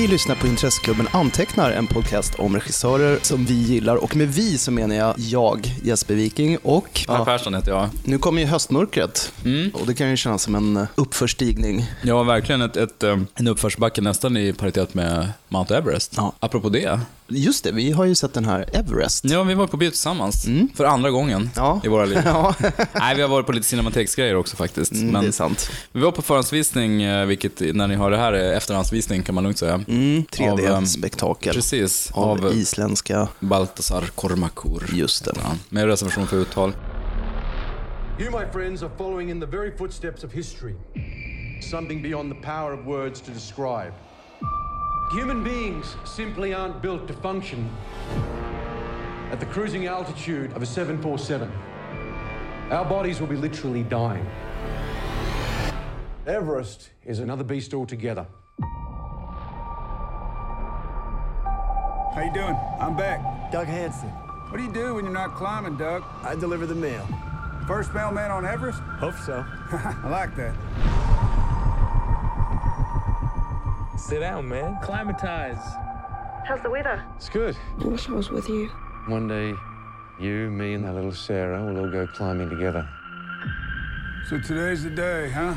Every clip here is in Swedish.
Ni lyssnar på Intresseklubben Antecknar, en podcast om regissörer som vi gillar. Och med vi så menar jag jag, Jesper Viking och... Per Persson heter jag. Nu kommer ju höstmörkret Mm. och det kan ju kännas som en uppförstigning. Ja, verkligen ett, ett, eh, en uppförsbacke nästan i paritet med Mount Everest. Ja. Apropå det. Just det, vi har ju sett den här Everest. Ja, vi var på bio tillsammans. För andra gången Mm. Ja. i våra liv. Ja, Nej, vi har varit på lite cinemateksgrejer också faktiskt. mm, Men det är sant. vi var på förhandsvisning, eh, vilket när ni hör det här är efterhandsvisning kan man lugnt säga. Mm, Av, ehm, 3D-spektakel Precis, av, av isländska, Baltasar Kormakur. just det. Ja, med reservation för uttal. You, my friends, are following in the very footsteps of history. Something beyond the power of words to describe. Human beings simply aren't built to function at the cruising altitude of a 747. Our bodies will be literally dying. Everest is another beast altogether. How you doing? I'm back. Doug Hanson. What do you do when you're not climbing, Doug? I deliver the mail. First mailman on Everest? Hope so. I like that. Sit down, man. Climatize. How's the weather? It's good. I wish I was with you. One day, you, me, and that little Sarah will all go climbing together. So today's the day, huh?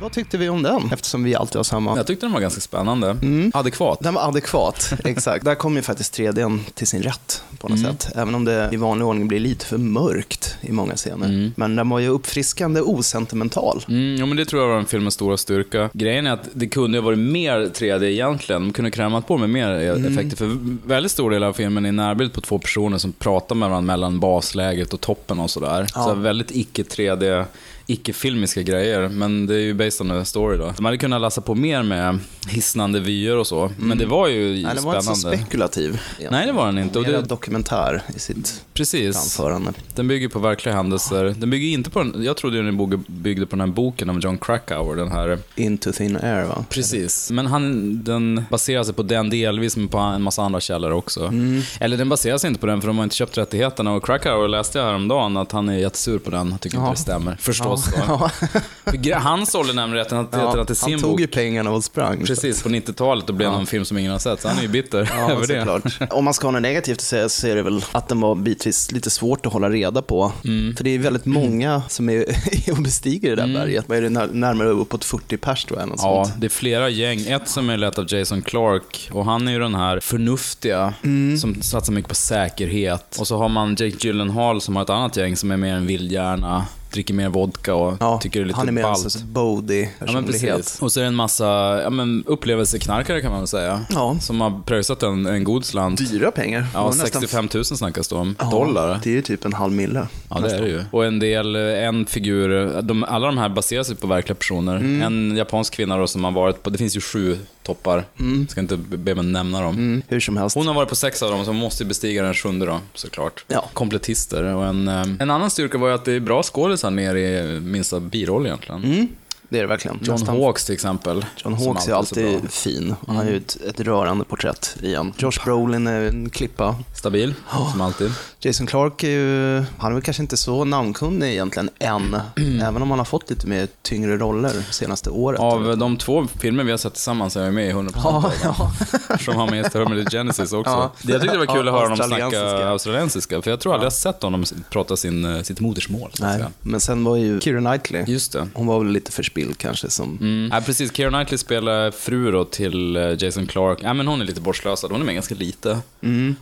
Vad tyckte vi om den? Eftersom vi alltid har samma. Jag tyckte den var ganska spännande. Adekvat. Den var adekvat, exakt. Där kommer ju faktiskt 3D till sin rätt på något sätt. Även om det i vanlig ordning blir lite för mörkt i många scener. Men den var ju uppfriskande osentimental. Mm, ja, men det tror jag var en filmens stora styrka. Grejen är att det kunde ha varit mer 3D egentligen. De kunde krämat på med mer effekter. För väldigt stor del av filmen är närbild på två personer som pratar med varandra mellan basläget och toppen och sådär. Så väldigt icke 3D, icke-filmiska grejer. Men det är ju based on a story då. De hade kunnat läsa på mer med hisnande vyer och så. Men det var ju Nej, den var spännande. inte så spekulativ. Nej, det var den inte. Och det, dokumentär i sitt precis. framförande. Den bygger på verkliga händelser. Den bygger inte på den, jag trodde ju den byggde på den här boken av John Krakauer, den här Into thin air, va? Precis, men han, den baserar sig på den delvis, men på en massa andra källor också. Mm. Eller den baserar sig inte på den, för de har inte köpt rättigheterna. Och Krakauer läste jag häromdagen att han är jättesur på den. Han tycker inte det stämmer. Förstås För gre- han sålde nämligen rättigheterna Ja, till sin han tog bok. ju pengarna och sprang. Precis, på 90-talet och blev någon film som ingen har sett. Så han är ju bitter Ja, över det. såklart. Om man ska ha något negativt att säga så är det väl att den var bitvis lite svårt att hålla reda på. Mm. För det är väldigt många som är och bestiger det där berget. Vad är närmare uppåt 40 pers tror jag. Något Ja, sånt. det är flera gäng. Ett som är lett av Jason Clark och han är ju den här förnuftiga Mm. som satsar mycket på säkerhet. Och så har man Jake Gyllenhaal som har ett annat gäng som är mer en vildhjärna, dricker mer vodka och Ja, tycker det är lite han är mer en ballt. sorts Ja, men Bodhi-personlighet. precis. Och så är det en massa ja, men upplevelseknarkare kan man väl säga. Ja. Som har pröjsat en, en god slant. Dyra pengar. Ja, var nästan- 65 000 snackas det om. Ja, Dollar. Det är ju typ en halv mille. Ja, det är det ju. Och en del, eh, en figur, de, alla de här baserar sig på verkliga personer. Mm. En japansk kvinna då som har varit på, det finns ju sju toppar. Ska inte be mig nämna dem. Mm, hur som helst. Hon har varit på sex av dem, så hon måste ju bestiga den sjunde då, såklart. Ja. Kompletister. Och en, eh, en annan styrka var ju att det är bra Sen ner i minsta biroll egentligen. Mm. Det är det verkligen. John Nästan- Hawks till exempel. John Hawks är alltid. Mm. fin. Han har ju ett, ett rörande porträtt i han. Josh Brolin är en klippa. Stabil, som alltid. Jason Clark är ju, han är väl kanske inte så namnkunnig egentligen än. även om han har fått lite mer tyngre roller senaste året. Av de två filmer vi har sett tillsammans är jag med i 100% Ja, ja. Som han med i med Genesis också. Ja. Jag tyckte det var kul Ja, att höra honom snacka australiensiska. För jag tror aldrig jag har sett honom prata sin, sitt modersmål. Nej, men sen var ju Keira Knightley, Just det. hon var väl lite förspilld kanske som... Mm. Ja, precis. Keira Knightley spelar fru då till eh, Jason Clark. Ja, men hon är lite bortslösad. Hon är med ganska lite.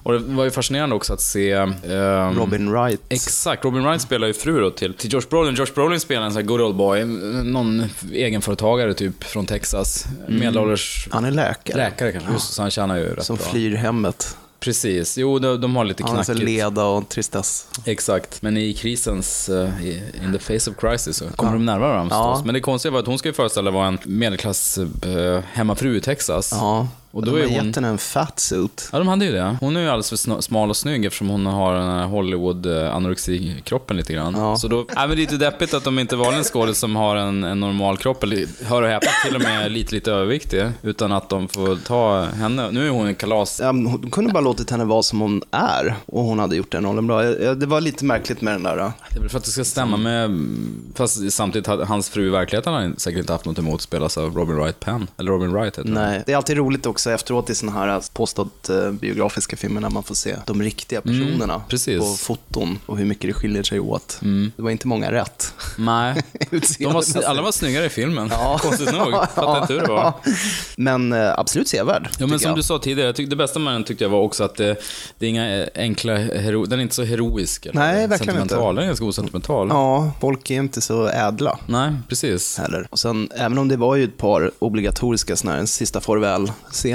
Och det var ju fascinerande också att se... ehm, Robin Wright. Exakt, Robin Wright spelar ju fru då till, till Josh Brolin. Josh Brolin spelar en sån här good old boy, någon egenföretagare typ från Texas. Medelålders Han är läkare. läkare kanske, just så han tjänar ju rätt som bra. flyr hemmet. Precis, jo de, de har lite så knackigt. leda och tristess. Exakt, men i krisens, i, in the face of crisis, så kommer de närmare varandra Ja. Men det konstiga var att hon ska ju föreställa vara en medelklass uh, hemmafru i Texas. Ja. Och De då har är hon... gett henne en fat suit. Ja, de hade ju det. Hon är ju alldeles för smal och snygg eftersom hon har den här Hollywood-anorexi-kroppen lite grann. Ja. Så då, ja, men det är lite deppigt att de inte valde en skådis som har en, en normal kropp, eller hör och häpna, till och med lite, lite överviktig, utan att de får ta henne. Nu är hon en kalas... Ja, hon kunde bara låtit henne vara som hon är och hon hade gjort den rollen bra. Det var lite märkligt med den där. äh, Det är väl för att det ska stämma med... Fast samtidigt, hans fru i verkligheten har säkert inte haft något emot att spelas av Robin Wright Penn. Eller Robin Wright heter. Nej, det är alltid roligt också efteråt i sådana här påstått eh, biografiska filmer när man får se de riktiga personerna precis. på foton och hur mycket det skiljer sig åt. Det var inte många rätt. Nej. De var, alla var snyggare i filmen. Konstigt nog. Fattar inte hur det var. Men eh, absolut sevärd. Ja, men som jag. du sa tidigare, jag tyck, det bästa med den tyckte jag var också att det, det är inga eh, enkla, hero, den är inte så heroisk. Eller Nej, verkligen sentimental. inte. Den är ganska osentimental. Ja, folk är inte så ädla. Nej, precis. heller. Och sen, även om det var ju ett par obligatoriska såna här sista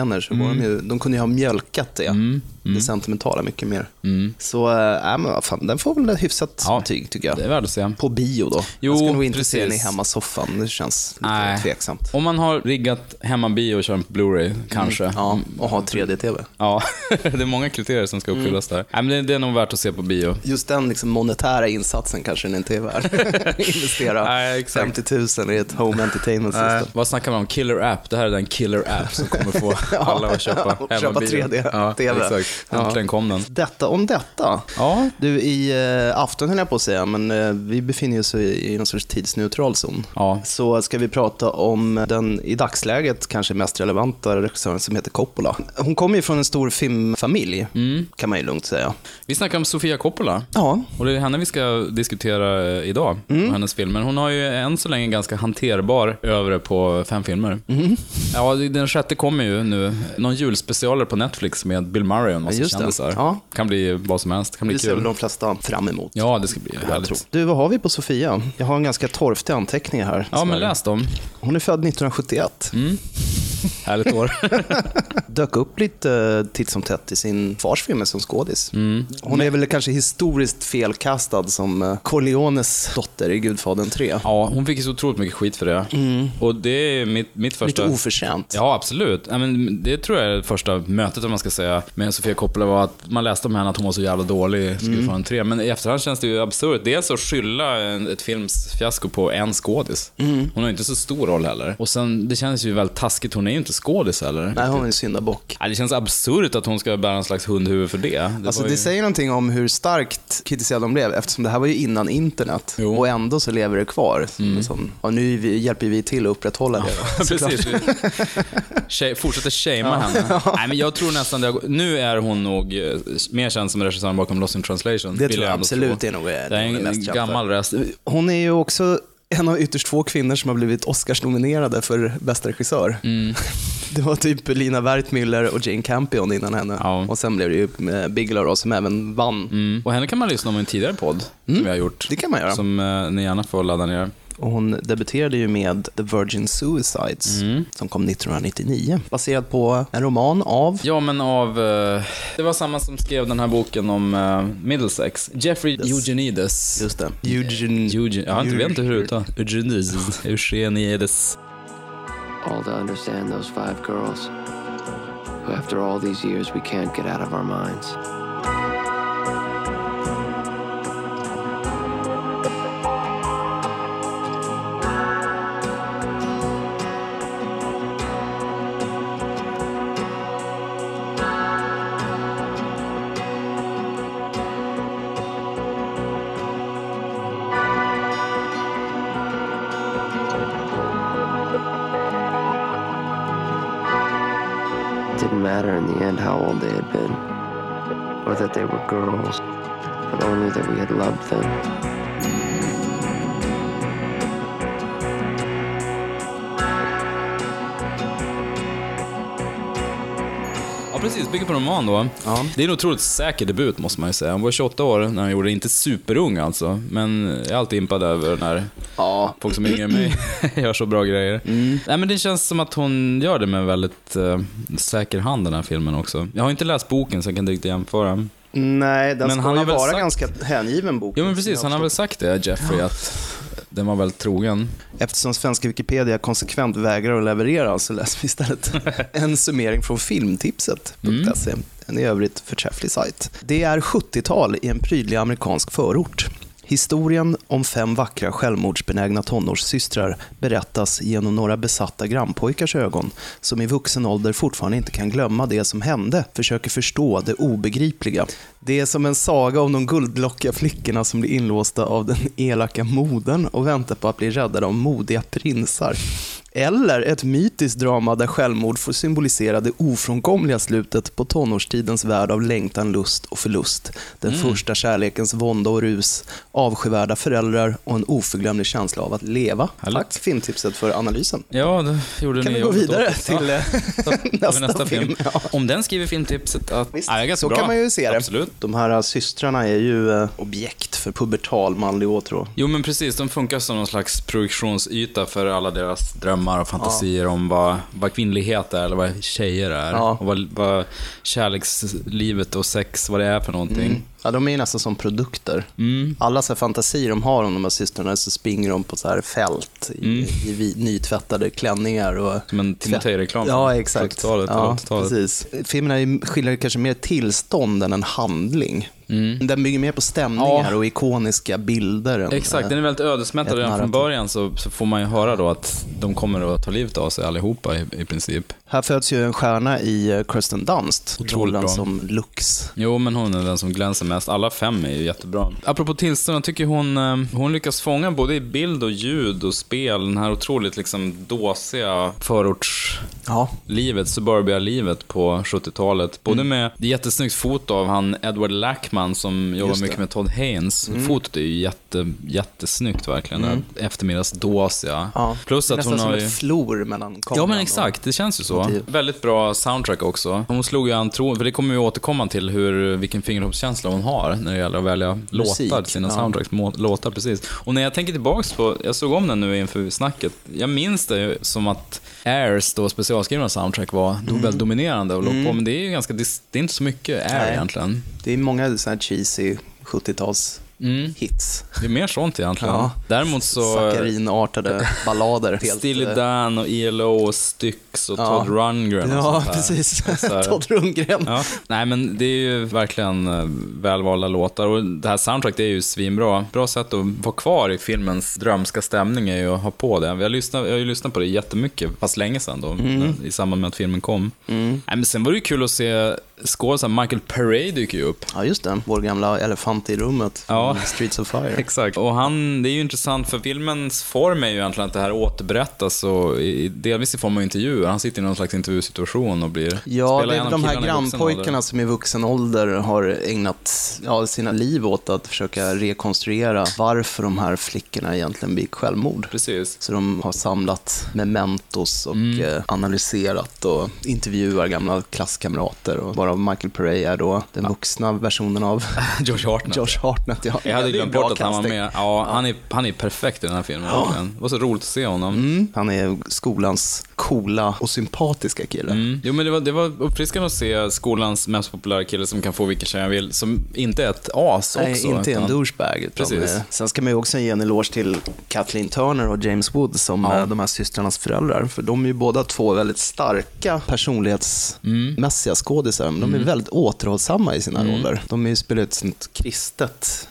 farväl-scener, så var de ju, de kunde ju ha mjölkat det, det sentimentala mycket mer. Så, äh, men fan, den får väl ett hyfsat Ja, betyg tycker jag. Det är värt att se. På bio då. Jo, jag ska nog inte se den i precis. hemmasoffan, det känns lite Nej. tveksamt. Om man har riggat hemmabio och kör en på Blu-ray, kanske. Ja, och ha 3D-TV. Ja, det är många kriterier som ska uppfyllas där. Nej, men det, är nog värt att se på bio. Just den liksom monetära insatsen kanske den inte är värd. Investera Nej, exakt. 50 000 i ett home entertainment system. Vad snackar man om? Killer app. Det här är den killer app som kommer få alla att köpa köpa hemmabio. 3D Ja, exakt. Äntligen kom den. Detta om detta. Ja, Du, i eh, afton höll jag på att säga, men eh, vi befinner oss i, i någon sorts tidsneutral zon. Ja. Så ska vi prata om den i dagsläget kanske mest relevanta regissören som heter Coppola. Hon kommer ju från en stor filmfamilj, Mm. kan man ju lugnt säga. Vi snackar om Sofia Coppola. Ja, Och det är henne vi ska diskutera eh, idag, Mm. och hennes filmer. Hon har ju än så länge ganska hanterbar övre på fem filmer. Mm. Ja, den sjätte kommer ju nu. Någon julspecialare på Netflix med Bill Murray en massa Just det. kändisar. Ja. Kan bli vad som helst. Kan bli det ser väl kul. de flesta fram emot. Ja, det ska bli jag tror. härligt. Du, vad har vi på Sofia? Jag har en ganska torftig anteckning här. Ja, men läs dem. Hon är född 1971. Härligt år. Dök upp lite titt som tätt i sin fars filmer som skådis. Mm. Hon är väl kanske historiskt felkastad som eh, Corleones dotter i Gudfadern 3. Ja, hon fick ju så otroligt mycket skit för det. Och det är mitt, mitt första... Lite oförtjänt. Ja, absolut. Ja, men det tror jag är det första mötet, om man ska säga, med Sofia Coppola var att man läste om henne att hon var så jävla dålig i Gudfadern 3. Men i efterhand känns det ju absurt. Dels att skylla en, ett filmsfiasko på en skådis. Hon har ju inte så stor roll heller. Och sen, det känns ju väldigt taskigt. Hon är ju inte skådis heller. Nej, hon är en syndabock. Ja, det känns absurt att hon ska bära en slags hundhuvud för det. det Alltså var det ju... säger någonting om hur starkt kritiserade de blev eftersom det här var ju innan internet Jo. och ändå så lever det kvar. Mm. Som, och nu hjälper vi till att upprätthålla det. såklart. Precis. Tjej, fortsätter shamea henne. Nej, men jag tror nästan det Nu är hon nog eh, mer känd som regissören bakom Lost in translation. Det tror jag absolut tro. är nog eh, Det är en mest gammal rest. Hon är ju också en av ytterst få kvinnor som har blivit Oscars-nominerade för bästa regissör. Mm. Det var typ Lina Wertmüller och Jane Campion innan henne. Ja. Och sen blev det ju eh, Bigelow då, som även vann. Mm. Och henne kan man lyssna om i en tidigare podd som vi har gjort. Det kan man göra. Som eh, ni gärna får ladda ner. Och hon debuterade ju med The Virgin Suicides Mm. som kom 1999. Baserad på en roman av Ja, men av... eh, det var samma som skrev den här boken om uh, Middlesex. Jeffrey Eugenides. Just det. Eugene... Eugen, jag inte, vet inte hur det uttalas. Eugenides. Eugenides. all to understand those five girls who, after all these years, we can't get out of our minds. They were girls, but only that we had loved them. Ja, precis. Bygger på en roman då. Ja. Det är en otroligt säker debut, måste man ju säga. Han var 28 år när han gjorde det. Inte superung alltså, men jag är alltid impad över när Ja. folk som är yngre än mig gör så bra grejer. Nej, men det känns som att hon gör det med väldigt eh, säker hand, den här filmen också. Jag har inte läst boken, så jag kan inte riktigt jämföra. Nej, den Men ska han ju vara sagt- ganska hängiven bok. Jo, men precis. Han har väl sagt det, Jeffrey, att den var väldigt trogen. Eftersom svenska Wikipedia konsekvent vägrar att leverera så läser vi istället en summering från filmtipset.se. En i övrigt förträfflig sajt. Det är 70-tal i en prydlig amerikansk förort. Historien om fem vackra självmordsbenägna tonårssystrar berättas genom några besatta grannpojkars ögon som i vuxen ålder fortfarande inte kan glömma det som hände, försöker förstå det obegripliga. Det är som en saga om de guldlockiga flickorna som blir inlåsta av den elaka modern och väntar på att bli räddade av modiga prinsar. Eller ett mytiskt drama där självmord får symbolisera det ofrånkomliga slutet på tonårstidens värld av längtan, lust och förlust. Den första kärlekens vånda och rus, avskyvärda föräldrar och en oförglömlig känsla av att leva. Härligt. Tack filmtipset för analysen. Ja, det gjorde Kan ni vi gå vidare oss. till eh, Ja, då vi nästa, nästa film. film? Ja. Om den skriver filmtipset att... Visst, Ja, så bra. kan man ju se det. Absolut. De här äh, systrarna är ju äh, objekt för pubertal manlig åtrå. Jo men precis, de funkar som någon slags projektionsyta för alla deras drömmar och fantasier om vad, vad kvinnlighet är eller vad tjejer är. Ja. Och vad, vad kärlekslivet och sex, vad det är för någonting. Mm. Ja, de är nästan som produkter. Mm. Alla så fantasier de har om de här systrarna så springer de på så här fält i, Mm. i nytvättade klänningar. Och Som en Timotej-reklam Ja, exakt. 70-talet och Ja, 80-talet. precis. Ju- skildrar kanske mer tillstånd än en handling. Den bygger mer på stämningar Mm. Ja. och ikoniska bilder. Exakt, den är väldigt ödesmättad redan från början så, så får man ju höra då att de kommer att ta livet av sig allihopa i, i princip. Här föds ju en stjärna i eh, Kirsten Dunst, Otroligt rollen bra. som Lux. Jo, men hon är den som glänser mest. Alla fem är ju jättebra. Apropå tillstånd, jag tycker hon, eh, hon lyckas fånga både i bild och ljud och spel den här otroligt liksom dåsiga förortslivet, Ja, suburbia-livet på 70-talet. Både med det är jättesnyggt foto av han Edward Lackman som jobbar mycket med Todd Haynes. Fotot är ju jätte, jättesnyggt verkligen. Mm. Eftermiddagsdåsiga. ja. Plus att nästan hon som har ju... ett flor mellan kameran Ja men exakt, det känns ju så. motiv. Väldigt bra soundtrack också. Hon slog ju an tron, för det kommer vi återkomma till hur, vilken fingertoppskänsla hon har när det gäller att välja Musik, låtar till sina ja. soundtracks. Må, låtar precis. Och när jag tänker tillbaks på, jag såg om den nu inför snacket, jag minns det ju som att Airs då specialskrivna soundtrack var mm. väldigt dominerande och låg på, men det är ju ganska, det är inte så mycket Air Nej. egentligen. Det är många så här cheesy 70-tals Mm. hits. Det är mer sånt egentligen. Ja. Däremot så... Saccharinartade ballader. Helt, Stilly eh, Dan och ELO och Styx och Ja. Todd Rundgren och Ja, precis. Todd Rundgren. Ja. Nej, men det är ju verkligen eh, välvalda låtar och det här soundtracket är ju svinbra. Bra sätt att vara kvar i filmens drömska stämning är ju att ha på det. Jag har, lyssnat, jag har ju lyssnat på det jättemycket, fast länge sedan då, Mm. i samband med att filmen kom. Nej, men sen var det ju kul att se skådespelaren Michael Perret dyker ju upp. Ja, just det. Vår gamla elefant i rummet. Ja. från Streets of Fire. Exakt. Och han, det är ju intressant för filmens form är ju egentligen att det här återberättas och i, delvis i form av intervjuer. Han sitter i någon slags intervjusituation och blir... Ja, det är de här grannpojkarna som i vuxen ålder har ägnat ja, sina liv åt att försöka rekonstruera varför de här flickorna egentligen begick självmord. Precis. Så de har samlat mementos och Mm. eh, analyserat och intervjuar gamla klasskamrater. Och varav Michael Perret är då den vuxna versionen av Josh Hartnett. Josh Hartnett. Ja. Jag hade glömt bort att han var med. Ja, Han, är, han är perfekt i den här filmen. verkligen. Det var så roligt att se honom. Mm, han är skolans coola och sympatiska kille. Mm. Jo, men det var, det var uppfriskande att se skolans mest populära kille som kan få vilken tjej han vill, som inte är ett as Nej, också. inte en utan- douchebag. Utan Precis. eh, sen ska man ju också ge en eloge till Kathleen Turner och James Wood som Ja. eh, de här systrarnas föräldrar. För de är ju båda två väldigt starka personlighetsmässiga skådisar. De är väldigt återhållsamma i sina roller. De är ju spelar ett sånt kristet,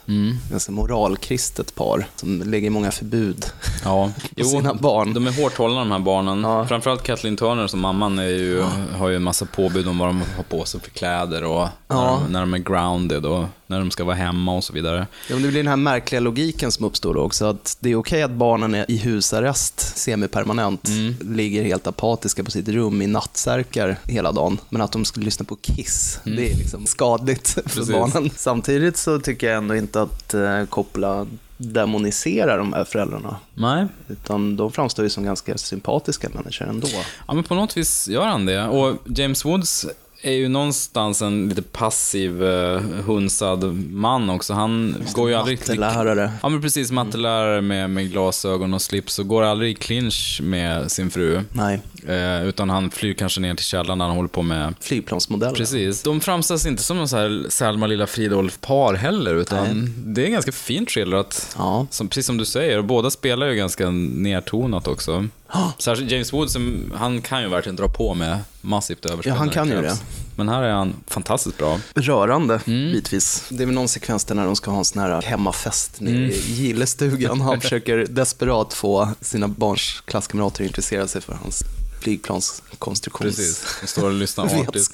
ganska moralkristet par som lägger många förbud Ja, på sina barn. De är hårt hållna de här barnen. Ja. Framförallt Kathleen Turner som mamman är ju, har ju en massa påbud om vad de har på sig för kläder och när, Ja. de, när de är grounded och när de ska vara hemma och så vidare. Ja, men det blir den här märkliga logiken som uppstår då också. Att det är okej att barnen är i husarrest semipermanent, ligger helt apatiska på sitt rum i nattsärkar hela dagen. Men att de skulle lyssna på Kiss, det är liksom skadligt för Precis. barnen. Samtidigt så tycker jag ändå inte att eh, Coppola demoniserar de här föräldrarna. Nej, Utan de framstår ju som ganska sympatiska människor ändå. Ja, men på något vis gör han det. Och James Woods är ju någonstans en lite passiv, uh, hunsad man också. Han går ju aldrig... Mattelärare. Ja, men precis. Mattelärare med, med glasögon och slips och går aldrig i clinch med sin fru. Nej. Eh, utan han flyr kanske ner till källaren när han håller på med Flygplansmodeller. Precis. De framställs inte som någon så här Selma lilla Fridolf-par heller, utan det är en ganska fint skildrat. Ja. Som, precis som du säger, och båda spelar ju ganska nedtonat också. Särskilt James Wood, som, han kan ju verkligen dra på med massivt överspel. Ja, han kan ju krävs. Men här är han fantastiskt bra. Rörande, Mm. bitvis. Det är väl någon sekvens där när de ska ha en sån här hemmafest nere Mm. i gillestugan. Han försöker desperat få sina barns klasskamrater att intressera sig för hans flygplanskonstruktions... Precis. De står och lyssnar artigt.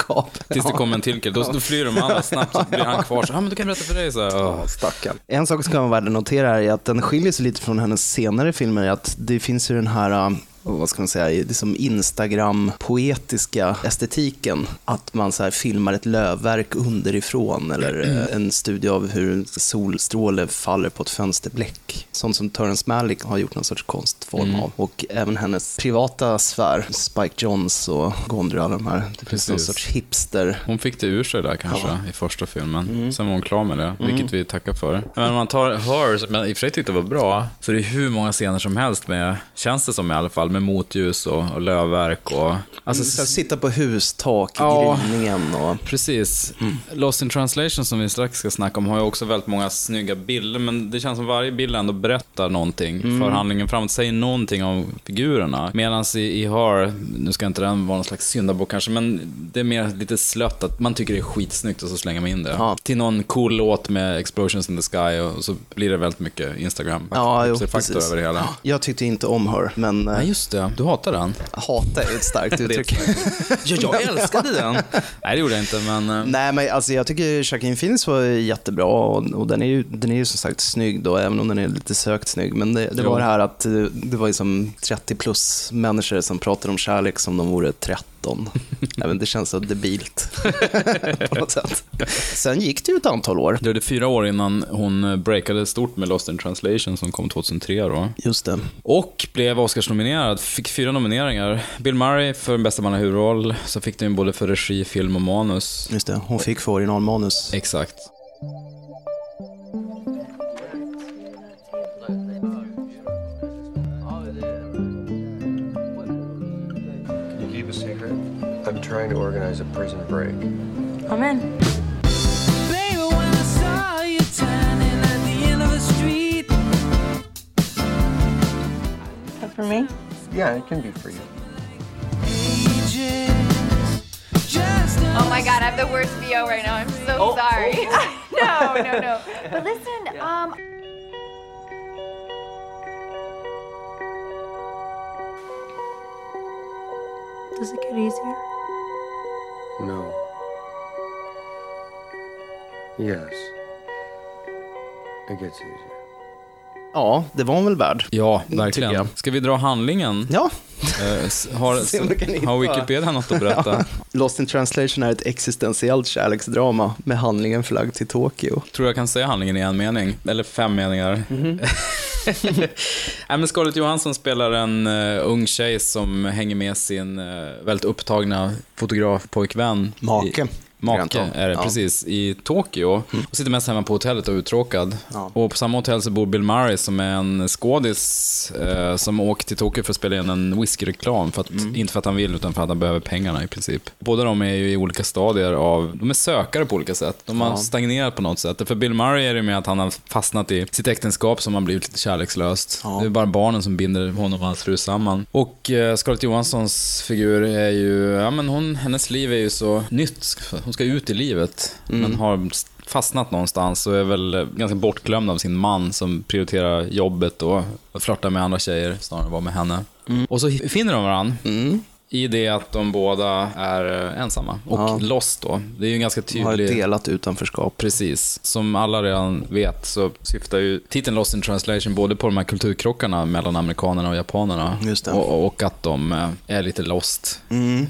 Tills det kommer en till kille. Då, då flyr de andra snabbt, så blir han kvar. Så, ah, men du kan berätta för dig. Så. Stackarn. En sak som kan vara värd att notera är att den skiljer sig lite från hennes senare filmer. Att det finns ju den här, äh, vad ska man säga, liksom Instagram-poetiska estetiken. Att man så filmar ett lövverk underifrån eller äh, en studie av hur en solstråle faller på ett fönsterbläck. Sånt som Terrence Malick har gjort någon sorts konstform av. Och även hennes privata sfär, Spike Jonze och Gondry och alla de här. Det finns någon sorts hipster Hon fick det ur sig där kanske i första filmen. Mm. Sen var hon klar med det, vilket vi tackar för. Men man tar Her, som jag i och för sig tyckte var bra, så det är hur många scener som helst med, känns det som i alla fall, med motljus och, och lövverk och... Alltså, Så här, sitta på hustak i Ja. gryningen och... Precis. Lost in translation som vi strax ska snacka om har ju också väldigt många snygga bilder, men det känns som varje bild ändå berättar någonting för handlingen framåt, säger någonting om figurerna. Medan i, i Har, nu ska inte den vara någon slags syndabock kanske, men det är mer lite slött att man tycker det är skitsnyggt och så slänger man in det. Ja. Till någon cool låt med explosions in the sky och så blir det väldigt mycket instagram Ja, jo, faktor precis. över det hela. Jag tyckte inte om Her, men Nej, äh, just det. Du hatar den. hata är ett starkt uttryck. Ja, jag älskade den. Nej, det gjorde jag inte, men... eh, Nej, men alltså jag tycker Joaquin Phoenix var jättebra och, och den, är ju, den är ju som sagt snygg då, även om den är lite sökt snygg. Men det, det var det här att eh, det var ju som 30 plus människor som pratade om kärlek som de vore 13. Även det känns så debilt på något sätt. Sen gick det ju ett antal år. Det dröjde fyra år innan hon breakade stort med Lost in translation som kom 2003 då. Just det. Och blev Oscars-nominerad, fick fyra nomineringar. Bill Murray för bästa manliga huvudroll, så fick den både för regi, film och manus. Just det. Hon fick för originalmanus. Exakt. I'm trying to organize a prison break. I'm in. Baby, when I saw you turning at the end of the street, That for me? Yeah, it can be for you. Oh my god, I have the worst VO right now. I'm so sorry. no, no, no. But listen, um, Does it get easier? No. Yes. It gets easier. Ja, det var hon väl värd. Ja, verkligen. Ska vi dra handlingen? Ja, Eh, har, har Wikipedia något att berätta? Lost in translation är ett existentiellt kärleksdrama med handlingen förlagd till Tokyo. Tror jag kan säga handlingen i en mening, eller fem meningar. Nej, men Scarlett Johansson spelar en uh, ung tjej som hänger med sin uh, väldigt upptagna fotografpojkvän. Make. I, make är det, Ja. precis. I Tokyo. Och sitter mest hemma på hotellet och är uttråkad. Ja. Och på samma hotell så bor Bill Murray som är en skådis eh, som åker till Tokyo för att spela in en whiskyreklam. För att, Inte för att han vill, utan för att han behöver pengarna i princip. Båda de är ju i olika stadier av, de är sökare på olika sätt. De har Ja. stagnerat på något sätt. För Bill Murray är det med att han har fastnat i sitt äktenskap som har blivit lite kärlekslöst. Ja. Det är bara barnen som binder honom och hans fru samman. Och eh, Scarlett Johanssons figur är ju, ja men hon, hennes liv är ju så nytt. Hon ska ut i livet, men har fastnat någonstans och är väl ganska bortglömd av sin man som prioriterar jobbet och flörtar med andra tjejer snarare än att vara med henne. Och så finner de varandra. I det att de båda är eh, ensamma och Ja. lost då. Det är ju en ganska Hon har tydlig... delat utanförskap. Precis. Som alla redan vet så syftar ju titeln Lost in translation både på de här kulturkrockarna mellan amerikanerna och japanerna. Och, och att de eh, är lite lost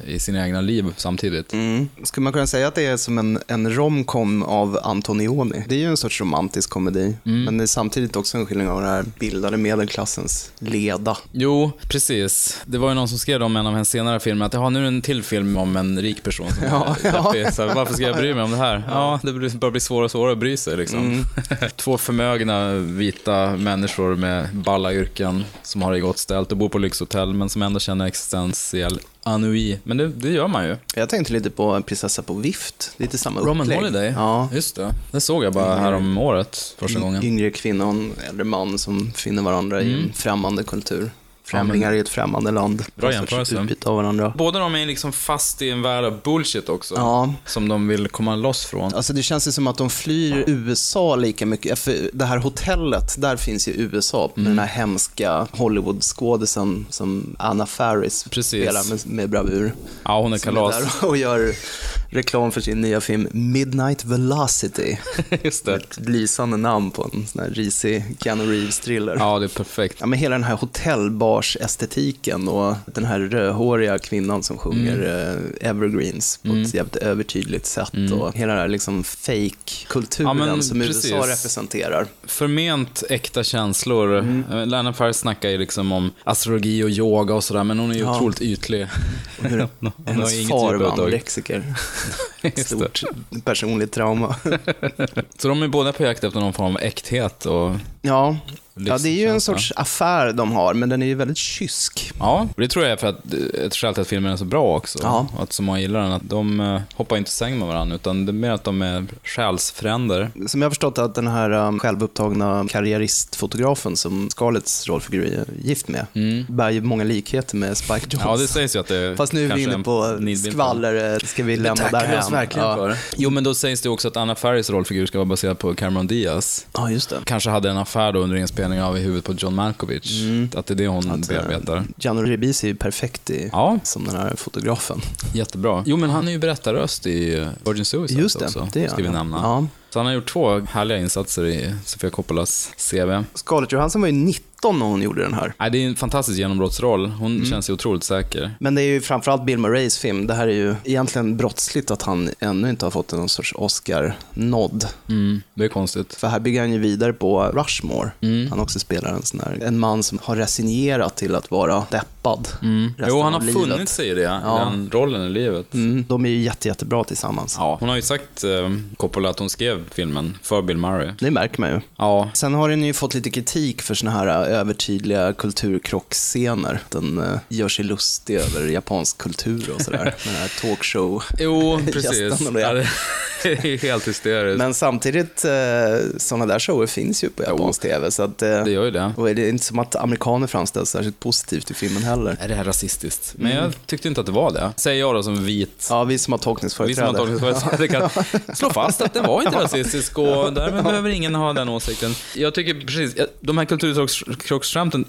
i sina egna liv samtidigt. Mm. Skulle man kunna säga att det är som en, en romcom av Antonioni? Det är ju en sorts romantisk komedi, men det är samtidigt också en skildring av den här bildade medelklassens leda. Jo, precis. Det var ju någon som skrev om en av hennes senare senare filmer att nu är det en till film om en rik person som Ja, ja. Så varför ska jag bry mig om det här? Ja, det börjar bli svårare och svårare att bry sig liksom. Mm. Två förmögna vita människor med balla yrken som har det gott ställt och bor på lyxhotell men som ändå känner existentiell ennui. Men det, det gör man ju. Jag tänkte lite på en prinsessa på vift. Lite samma upplägg. Roman Holiday, Ja. just det. Det såg jag bara här om året första gången. Yngre kvinna och en äldre man som finner varandra i en främmande kultur. Främlingar i ett främmande land. Bra jämförelse. Utbyte av varandra. Båda de är liksom fast i en värld av bullshit också. Ja. Som de vill komma loss från. Alltså det känns ju som att de flyr USA lika mycket. För det här hotellet, där finns ju USA med Mm. den här hemska Hollywood-skådisen som Anna Faris Precis. spelar med, med bravur. Ja, hon är Som kalas. är där och gör reklam för sin nya film Midnight Velocity. Just det. Ett lysande namn på en sån här risig Keanu Reeves-thriller. Ja, det är perfekt. Ja, men hela den här hotellbars-estetiken och den här rödhåriga kvinnan som sjunger Mm. eh, evergreens på ett jävligt övertydligt sätt och hela den här liksom fake-kulturen Ja, som precis. USA representerar. Förment äkta känslor. Mm. Lana Faris snackar ju liksom om astrologi och yoga och sådär, men hon är ju Ja. otroligt ytlig. Hur Hon hennes far var anorexiker. Stort personligt trauma. Så de är båda på jakt efter någon form av äkthet och Ja. Ja, det är ju en sorts affär de har, men den är ju väldigt kysk. Ja, och det tror jag är för att ett skäl till att filmen är så bra också. Ja. Att så många gillar den. Att de eh, hoppar inte säng med varandra, utan det är mer att de är själsfränder. Som jag har förstått att den här um, självupptagna karriäristfotografen som Scarletts rollfigur är gift med, bär ju många likheter med Spike Jonze. Mm. Ja, det sägs ju att det Fast nu är vi inne på skvaller, eh, ska vi lämna därhän? oss verkligen ja. för. Jo, men då sägs det också att Anna Faris rollfigur ska vara baserad på Cameron Diaz. Ja, just det. Kanske hade en affär då under inspelningen av I huvudet på John Malkovich. Att det är det hon Att, eh, bearbetar. Gianni Ribisi är ju perfekt i, Ja. som den här fotografen. Jättebra. Jo, men han är ju berättarröst i eh, Virgin Suicide Just det, också. det ska vi nämna. Ja. Så han har gjort två härliga insatser i Sofia Coppolas CV. Scarlett Johansson var ju 19 när hon gjorde den här. Nej, det är en fantastisk genombrottsroll. Hon Mm. känns ju otroligt säker. Men det är ju framförallt Bill Murrays film. Det här är ju egentligen brottsligt att han ännu inte har fått någon sorts Oscar-nod. Mm, det är konstigt. För här bygger han ju vidare på Rushmore. Mm. Han också spelar en sån här, en man som har resignerat till att vara deppad. Mm. Jo, han har livet. funnit sig i det, Ja. den rollen i livet. Mm, de är ju jätte, jättebra tillsammans. Ja, hon har ju sagt, eh, Coppola, att hon skrev filmen för Bill Murray. Det märker man ju. Ja, Sen har den ju fått lite kritik för såna här äh, övertydliga kulturkrockscener. Den äh, gör sig lustig över japansk kultur och sådär. Den här talkshow. jo, precis. Ja, det är helt hysteriskt. Men samtidigt, äh, sådana där shower finns ju på japansk tv. Så att, äh, Det gör ju det. och det är inte som att amerikaner framställs särskilt positivt i filmen heller. Är det här rasistiskt? Men jag tyckte inte att det var det. Säger jag då som vit. Ja, vi som har Vi som tolkningsföreträde. har tolkningsföreträde kan slå fast att det var inte rasistisk och därmed behöver ingen ha den åsikten. Jag tycker precis, de här kulturkrocksskämten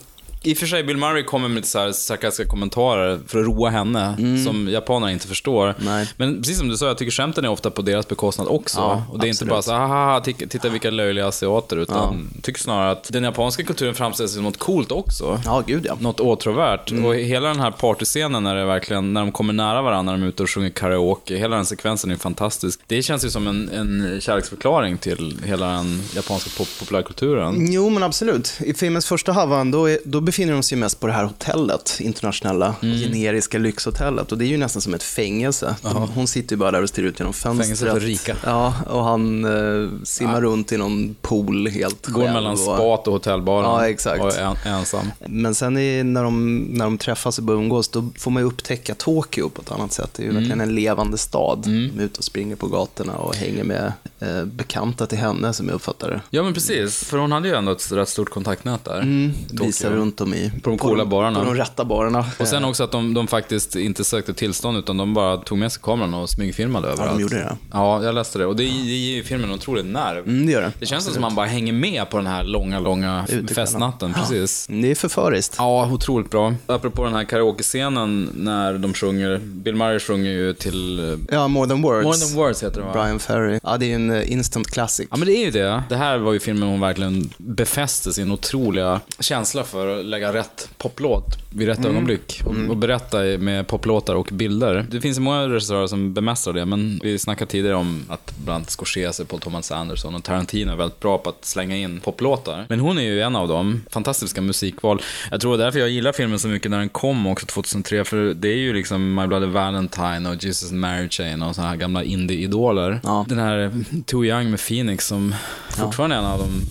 i och för sig, Bill Murray kommer med lite så här sarkastiska kommentarer för att roa henne, som japanerna inte förstår. Mm. Nej. Men precis som du sa, jag tycker skämten är ofta på deras bekostnad också. Ja, och det är inte absolut. bara så haha, titta, vilka löjliga asiater, utan jag tycker snarare att den japanska kulturen framställs som något coolt också. Ja, gud ja. Något åtråvärt. Mm. Och hela den här partyscenen när det verkligen, när de kommer nära varandra, när de är ute och sjunger karaoke, hela den sekvensen är fantastisk. Det känns ju som en, en kärleksförklaring till hela den japanska pop populärkulturen. Jo, men absolut. I filmens första halvan, då, är, då befinner de sig mest på det här hotellet, internationella, Mm. generiska lyxhotellet. Och det är ju nästan som ett fängelse. De, hon sitter ju bara där och stirrar ut genom fönstret. Fängelse för rika. Ja, och han eh, simmar runt i någon pool helt Går själv. mellan och, spat och hotellbaren Ja, exakt. och är en, ensam. Men sen i, när, de, när de träffas och börjar umgås, då får man ju upptäcka Tokyo på ett annat sätt. Det är ju Mm. verkligen en levande stad. De är ute och springer på gatorna och hänger med eh, bekanta till henne, som jag uppfattar det. Ja, men precis. För hon hade ju ändå ett rätt stort kontaktnät där. Tokyo. Visar runt dem i... På de coola barerna. På de rätta barerna. Och sen också att de, de faktiskt inte sökte tillstånd, utan de bara tog med sig kameran och smygfilmade överallt. gjorde det. Ja, jag läste det. Och det ger det ger ju filmen en otrolig nerv. Mm, det gör det. Det känns som att man bara hänger med på den här långa, långa festnatten. Precis. Det är förföriskt. Ja, otroligt bra. Apropå den här karaoke-scenen när de sjunger, Bill Murray sjunger ju till... eh, Ja, More than words. More than words heter det va? Brian Ferry. Ja, det är en eh, instant classic. Ja men det är ju det. Det här var ju filmen hon verkligen befäste sin otroliga känsla för lägga rätt poplåt vid rätt Mm. ögonblick. Och, och berätta med poplåtar och bilder. Det finns ju många regissörer som bemästrar det, men vi snackade tidigare om att bland annat Scorsese, Paul Thomas Anderson och Tarantino är väldigt bra på att slänga in poplåtar. Men hon är ju en av dem. Fantastiska musikval. Jag tror det är därför jag gillar filmen så mycket när den kom också 2003, för det är ju liksom My Bloody Valentine och Jesus and Mary Chain och sådana här gamla indie-idoler. Ja. Den här Too Young med Phoenix som fortfarande är en av de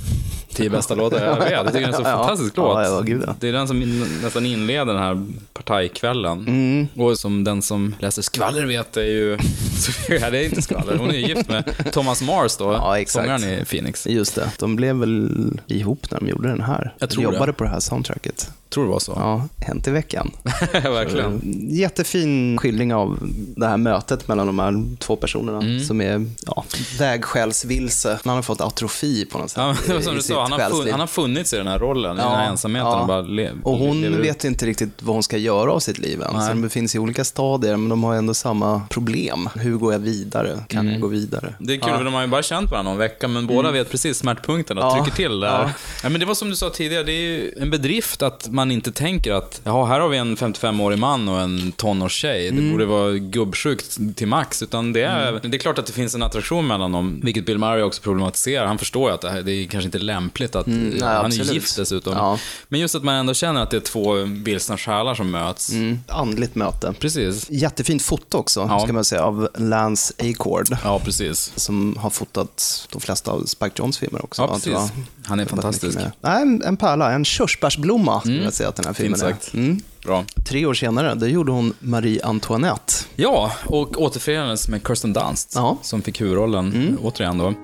tio bästa låtar jag vet. Jag tycker den är så Ja. fantastisk låt. ja, ja. Det är den som nästan inleder den här partajkvällen. Mm. Och som den som läser skvaller vet är ju... ja, det är inte skvaller. Hon är ju gift med Thomas Mars då, Ja, sångaren i Phoenix. Just det. De blev väl ihop när de gjorde den här. Jag tror de det. jobbade på det här soundtracket. Tror det var så. Ja, Hänt i veckan. Verkligen. Jättefin skildring av det här mötet mellan de här två personerna Mm. som är ja, vägskälsvilse. Han har fått atrofi på något sätt Ja, det var som du sa, han har, fun, han har funnits i den här rollen, i den här ensamheten ja. och bara le, Och hon lever vet inte riktigt vad hon ska göra av sitt liv än. Så de befinner sig i olika stadier, men de har ändå samma problem. Hur går jag vidare? Kan Mm. jag gå vidare? Det är kul, Ja. för de har ju bara känt varandra någon vecka, men båda vet precis smärtpunkten och Ja. trycker till där. Ja. Ja. men det var som du sa tidigare, det är ju en bedrift att man inte tänker att, jaha, här har vi en 55-årig man och en tonårstjej. Det borde vara gubbsjukt till max, utan det är, det är klart att det finns en attraktion mellan dem, vilket Bill Murray också problematiserar. Han förstår ju att det, här, det är kanske inte lämpligt att, nej, han är gift dessutom. Ja. Men just att man ändå känner att det är två vilsna själar som möts. Mm. Andligt möte. Precis. Jättefint foto också, Ja. ska man säga, av Lance Acord. Ja, precis. Som har fotat de flesta av Spike Jonze filmer också. Ja, precis. Han är fantastisk. Nej, en, en pärla, en körsbärsblomma skulle jag säga att den här filmen Fint sagt. är. Mm. Bra. Tre år senare, då gjorde hon Marie Antoinette. Ja, och återförenades med Kirsten Dunst, Ja. som fick huvudrollen, återigen då.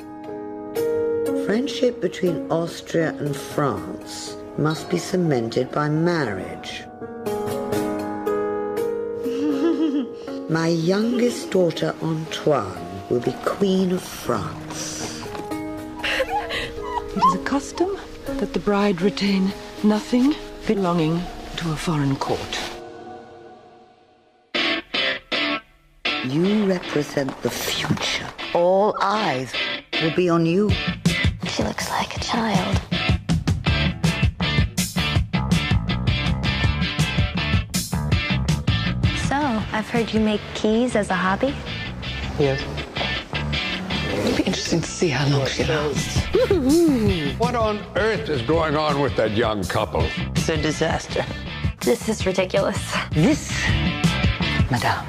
Friendship between Austria and France must be cemented by marriage. My youngest daughter, Antoine, will be Queen of France. It is a custom that the bride retain nothing belonging to a foreign court. You represent the future. All eyes will be on you. She looks like a child. So, I've heard you make keys as a hobby? Yes. It'd be interesting to see how long she lasts. What on earth is going on with that young couple? It's a disaster. This is ridiculous. This, madame,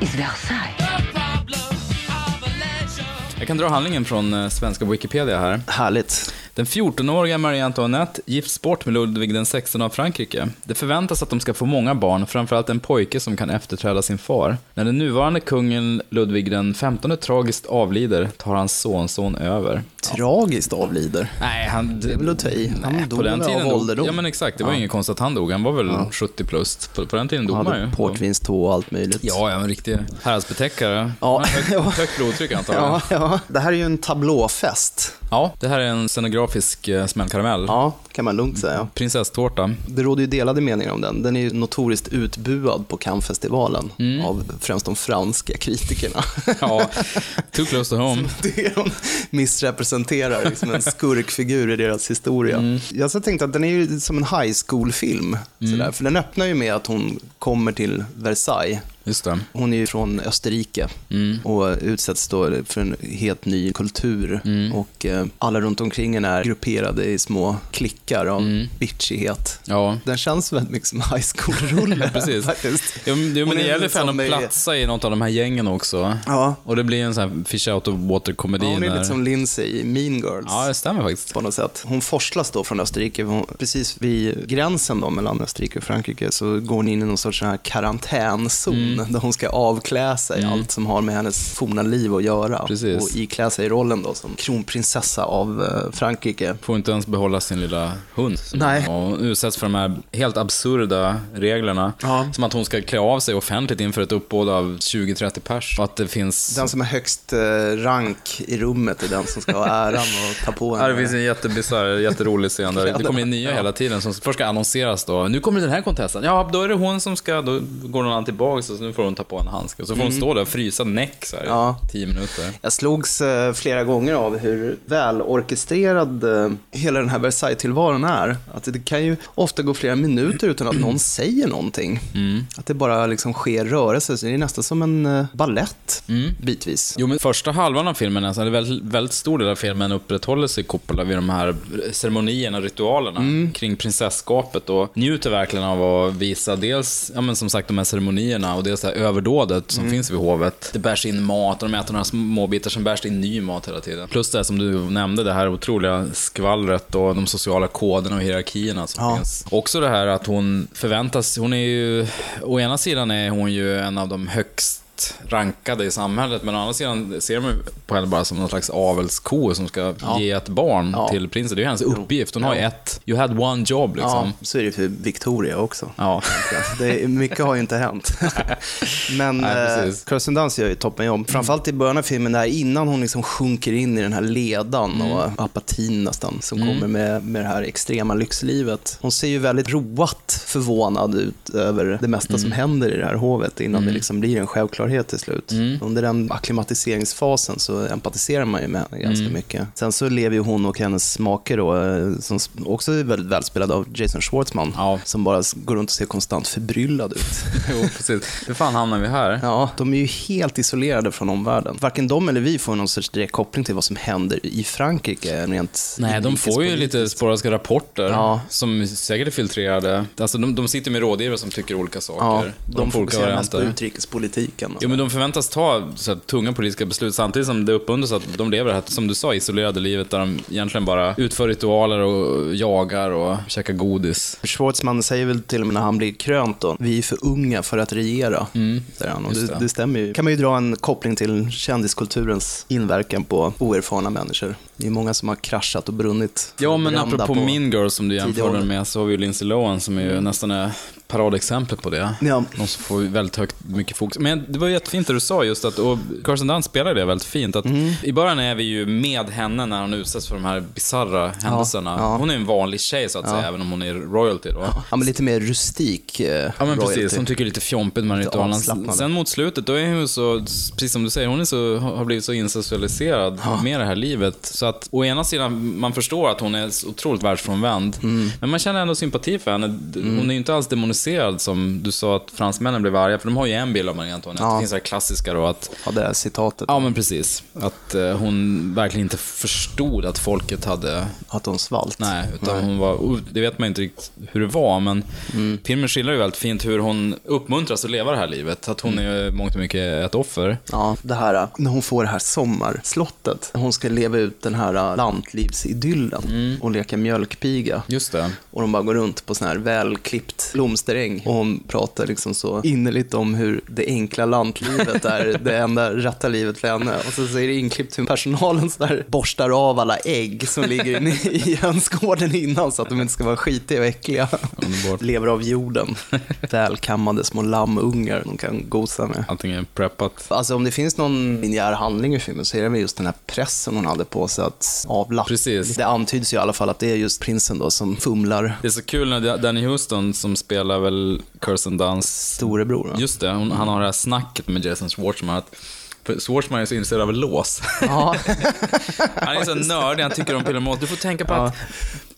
is Versailles. Jag kan dra handlingen från eh, svenska Wikipedia här. Härligt. Den 14-åriga Marie Antoinette gifts bort med Ludvig den 16 av Frankrike. Det förväntas att de ska få många barn, framförallt en pojke som kan efterträda sin far. När den nuvarande kungen Ludvig den 15 tragiskt avlider tar hans sonson över. Tragiskt avlider. Nej, han... Det är väl att ta i. Han Nej, dog på den tiden av ålderdom. Ja men exakt, det var Ja. inget konstigt att han dog. Han var väl 70 plus. På, på den tiden dog Han ju. hade portvinstå och allt möjligt. Ja, ja, en riktig häradsbetäckare. Ja. Han Högt, högt blodtryck antagligen. Ja, ja. Det här är ju en tablåfest. Ja, det här är en scenografisk eh, smällkaramell. Ja, kan man lugnt säga. Prinsesstårta. Det råder ju delade meningar om den. Den är ju notoriskt utbuad på Cannesfestivalen Mm. av främst de franska kritikerna. Ja, too close to home. Det de missrepresenterar, liksom en skurkfigur i deras historia. Mm. Jag så tänkte att den är ju som en high school-film. Mm. För den öppnar ju med att hon kommer till Versailles. Hon är ju från Österrike Mm. och utsätts då för en helt ny kultur. Mm. Och eh, alla runt omkring henne är grupperade i små klickar av Mm. bitchighet. Ja. Den känns väldigt mycket som high school-rulle Precis. faktiskt. Jo, men- jo, Hon men det gäller för henne att platsa i något av de här gängen också. Ja. Och det blir en sån här fish out of water-komedi. Ja, hon är när- lite som Lindsay i Mean Girls. Ja, det stämmer faktiskt. På något sätt. Hon forslas då från Österrike. Hon, precis vid gränsen då mellan Österrike och Frankrike så går hon in i någon sorts sån här karantänzon Mm. där hon ska avklä sig allt som har med hennes forna liv att göra. Precis. Och iklä sig i rollen då som kronprinsessa av eh, Frankrike. Får inte ens behålla sin lilla hund. Nej. Och hon utsätts för de här helt absurda reglerna. Ja. Som att hon ska klä av sig offentligt inför ett uppbåd av 20-30 pers. Och att det finns... Den som är högst eh, rank i rummet är den som ska ha äran och ta på Ja, det henne. finns en jättebisarr, jätterolig scen där. Det kommer in nya hela tiden som först ska annonseras då. Nu kommer den här kontesten. Ja, då är det hon som ska, då går någon annan tillbaks och så så nu får hon ta på en handske. Och så får hon Mm. stå där och frysa näck så här Ja. tio minuter. Jag slogs eh, flera gånger av hur välorkestrerad eh, hela den här Versailles-tillvaron är. Att det kan ju ofta gå flera minuter utan att någon säger någonting. Mm. Att det bara liksom sker rörelse, så det är nästan som en uh, ballett bitvis. Jo, men första halvan av filmen, alltså, eller väldigt, väldigt stor del av filmen upprätthåller sig Coppola vid de här ceremonierna, ritualerna Mm. kring prinsesskapet och njuter verkligen av att visa dels, ja men som sagt, de här ceremonierna och dels det här överdådet som Mm. finns vid hovet. Det bärs in mat och de äter några småbitar som bärs in ny mat hela tiden. Plus det som du nämnde, det här otroliga skvallret och de sociala koderna och hierarkierna som Ja. finns. Också det här att hon förväntas, hon är ju, å ena sidan är hon ju en av de högst rankade i samhället, men å andra sidan ser man på henne bara som någon slags avelsko som ska Ja. ge ett barn Ja. till prinsen. Det är ju hennes uppgift. Hon har ju ett, you had one job liksom. Ja, så är det för Victoria också. Ja. Det är, mycket har ju inte hänt. Men Nej, eh. Kirsten Dunst gör ju toppenjobb. Framförallt i början av filmen, där innan hon liksom sjunker in i den här ledan Mm. och apatin nästan, som kommer med, med det här extrema lyxlivet. Hon ser ju väldigt roat förvånad ut över det mesta Mm. som händer i det här hovet, innan det liksom blir en självklarhet till slut. Mm. Under den akklimatiseringsfasen så empatiserar man ju med henne ganska Mm. mycket. Sen så lever ju hon och hennes make då, eh, som också är väldigt välspelad av Jason Schwartzman, som bara går runt och ser konstant förbryllad ut. jo, precis. Hur fan hamnar vi här? Ja, de är ju helt isolerade från omvärlden. Varken de eller vi får någon sorts direkt koppling till vad som händer i Frankrike rent Nej, de får ju lite sporadiska rapporter Ja. som säkert är filtrerade. Alltså, de, de sitter med rådgivare som tycker olika saker. Ja, de olika fokuserar mest på varianter. Utrikespolitiken. Jo, men de förväntas ta så här, tunga politiska beslut samtidigt som det uppundras att de lever det här, som du sa, isolerade livet där de egentligen bara utför ritualer och jagar och käkar godis. Schwartzman säger väl till och med när han blir krönt då, vi är för unga för att regera. säger han. Och Mm. just det, det. det stämmer ju. kan man ju dra en koppling till kändiskulturens inverkan på oerfarna människor. Det är många som har kraschat och brunnit. Ja, men apropå på Mean Girl som du jämförde med, så har vi ju Lindsay Lohan som är ju nästan är paradexempel på det. Ja. De som får väldigt högt, mycket fokus. Men det var jättefint det du sa just att, och Kirsten Dunst spelar det väldigt fint, att Mm. i början är vi ju med henne när hon utsätts för de här bisarra händelserna. ja. Hon är en vanlig tjej så att säga, Ja. även om hon är royalty då. Ja, men lite mer rustik eh, Ja men royalty. precis, hon tycker lite fjompigt med ritualen. Sen mot slutet, då är hon så, precis som du säger, hon är så, har blivit så insocialiserad med det här livet. Så att å ena sidan, man förstår att hon är otroligt världsfrånvänd. Mm. Men man känner ändå sympati för henne. Hon är ju inte alls demoniserad som du sa att fransmännen blev arga, för de har ju en bild av Marie Antoinette. Ja. Det finns det här klassiska då att... Ja, det här citatet. Ja men precis. Att eh, hon verkligen inte förstod att folket hade... Att hon svalt. Nej, utan Nej. hon var... oh, Det vet man inte riktigt hur det var, men filmen skildrar ju väldigt fint hur hon uppmuntras att leva det här livet. Att hon är mångt och mycket ett offer. Ja, det här när hon får det här sommarslottet. Hon ska leva ut den här lantlivsidyllen och leka mjölkpiga. Just det. Och de bara går runt på sån här välklippt blomsteräng. Och hon pratar liksom så innerligt om hur det enkla lantlivet är det enda rätta livet för henne. Och så, är det inklippt hur personalen så där borstar av alla ägg som ligger inne i hönsgården innan så att de inte ska vara skitiga och äckliga. Lever av jorden. Välkammade små lammungar de kan gosa med. Allting är preppat. Alltså om det finns någon linjär handling i filmen så är det väl just den här pressen hon hade på sig att avla. Precis. Det antyds ju i alla fall att det är just prinsen då som fumlar. Det är så kul när Danny Houston, som spelar väl Kirsten Dunst... Storebror, va? Just det, hon, han har det här snacket med Jason Schwartzman. Att, för Schwartzman är så intresserad av lås. Ja. han är så nördig, han tycker om pillermål. Du får tänka på att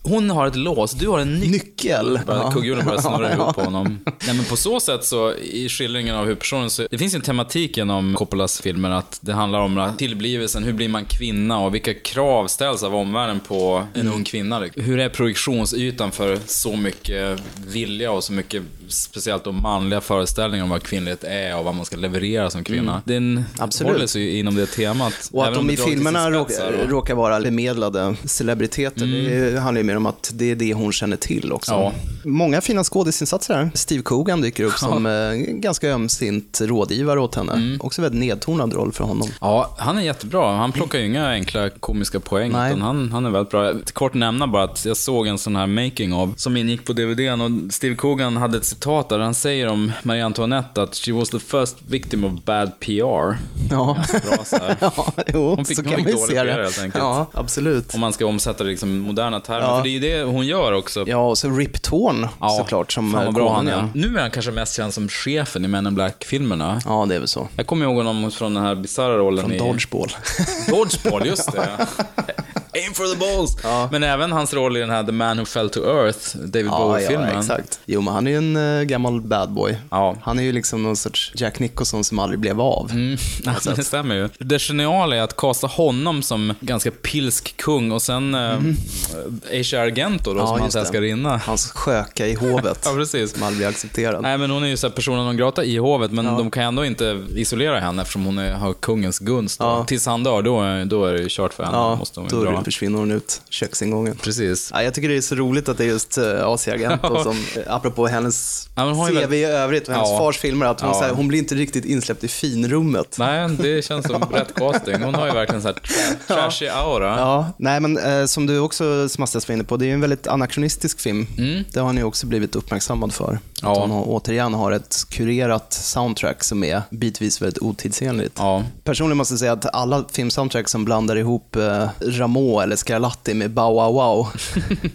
hon har ett lås, du har en nyckel. Bara Kugghjulen börjar snurra Ja, ihop på honom. Nej, men på så sätt så, i skildringen av huvudpersonen, så det finns ju en tematik genom Coppolas filmer att det handlar om tillblivelsen, hur blir man kvinna och vilka krav ställs av omvärlden på en ung kvinna. Hur är projektionsytan för så mycket vilja och så mycket, speciellt då manliga föreställningar om vad kvinnlighet är och vad man ska leverera som kvinna. Mm. Den Absolut. håller sig inom det temat. Och att de i filmerna råk, spets här och- råkar vara bemedlade celebriteter, det handlar ju mer om att det är det hon känner till också. Ja. Många fina skådisinsatser här. Steve Coogan dyker upp som eh, ganska ömsint rådgivare åt henne. Mm. Också väldigt nedtonad roll för honom. Ja, han är jättebra. Han plockar ju inga enkla komiska poäng, Nej. utan han, han är väldigt bra. Kort nämna bara att jag såg en sån här making of som ingick på DVDn och Steve Coogan hade ett citat där han säger om Marie Antoinette att she was the first victim of bad PR. Ja, Bra så här. ja jo, Hon fick, så hon kan fick man ju se PR det. helt enkelt. Ja, absolut. Om man ska omsätta det liksom moderna termer. Ja. Det är ju det hon gör också. Ja, och så Rip Torn såklart som bra han är. Nu är han kanske mest känd som chefen i Men in Black-filmerna. Ja, det är väl så. Jag kommer ihåg honom från den här bisarra rollen Från i... Dodgeball. Dodgeball, just det. Aim for the balls. Men även hans roll i den här The Man Who Fell to Earth, David Ja, Bowie-filmen. ja, exakt. Jo, men han är ju en uh, gammal bad boy. Ja. Han är ju liksom någon sorts Jack Nicholson som aldrig blev av. Mm. Ja, det stämmer ju. Det geniala är att kasta honom som ganska pilsk kung och sen mm. Aisha Argento då, Ja, som hans älskarinna. Hans sköka i hovet. Ja, precis. Som aldrig blir accepterad. Nej, men hon är ju så här personen non grata i hovet, men de kan ändå inte isolera henne eftersom hon är, har kungens gunst. Ja. Tills han dör, då, då är det ju kört för henne. Ja, måste hon då dra. Försvinner hon ut köksingången. Precis. Ja, jag tycker det är så roligt att det är just uh, Asia Argento som, uh, apropå hennes Ja, CV väl- i övrigt och hennes Ja. fars filmer, att hon, Ja. så här, hon blir inte riktigt insläppt i finrummet. Nej, det känns som rätt casting. Hon har ju verkligen så här tra- trashig aura. Ja, nej men eh, som du också som hastigast var inne på, det är ju en väldigt anakronistisk film. Mm. Det har han ju också blivit uppmärksammad för. Ja. Att hon har, återigen har ett kurerat soundtrack som är bitvis väldigt otidsenligt. Ja. Personligen måste jag säga att alla filmsoundtrack som blandar ihop eh, Rameau eller Scarlatti med Bow Wow Wow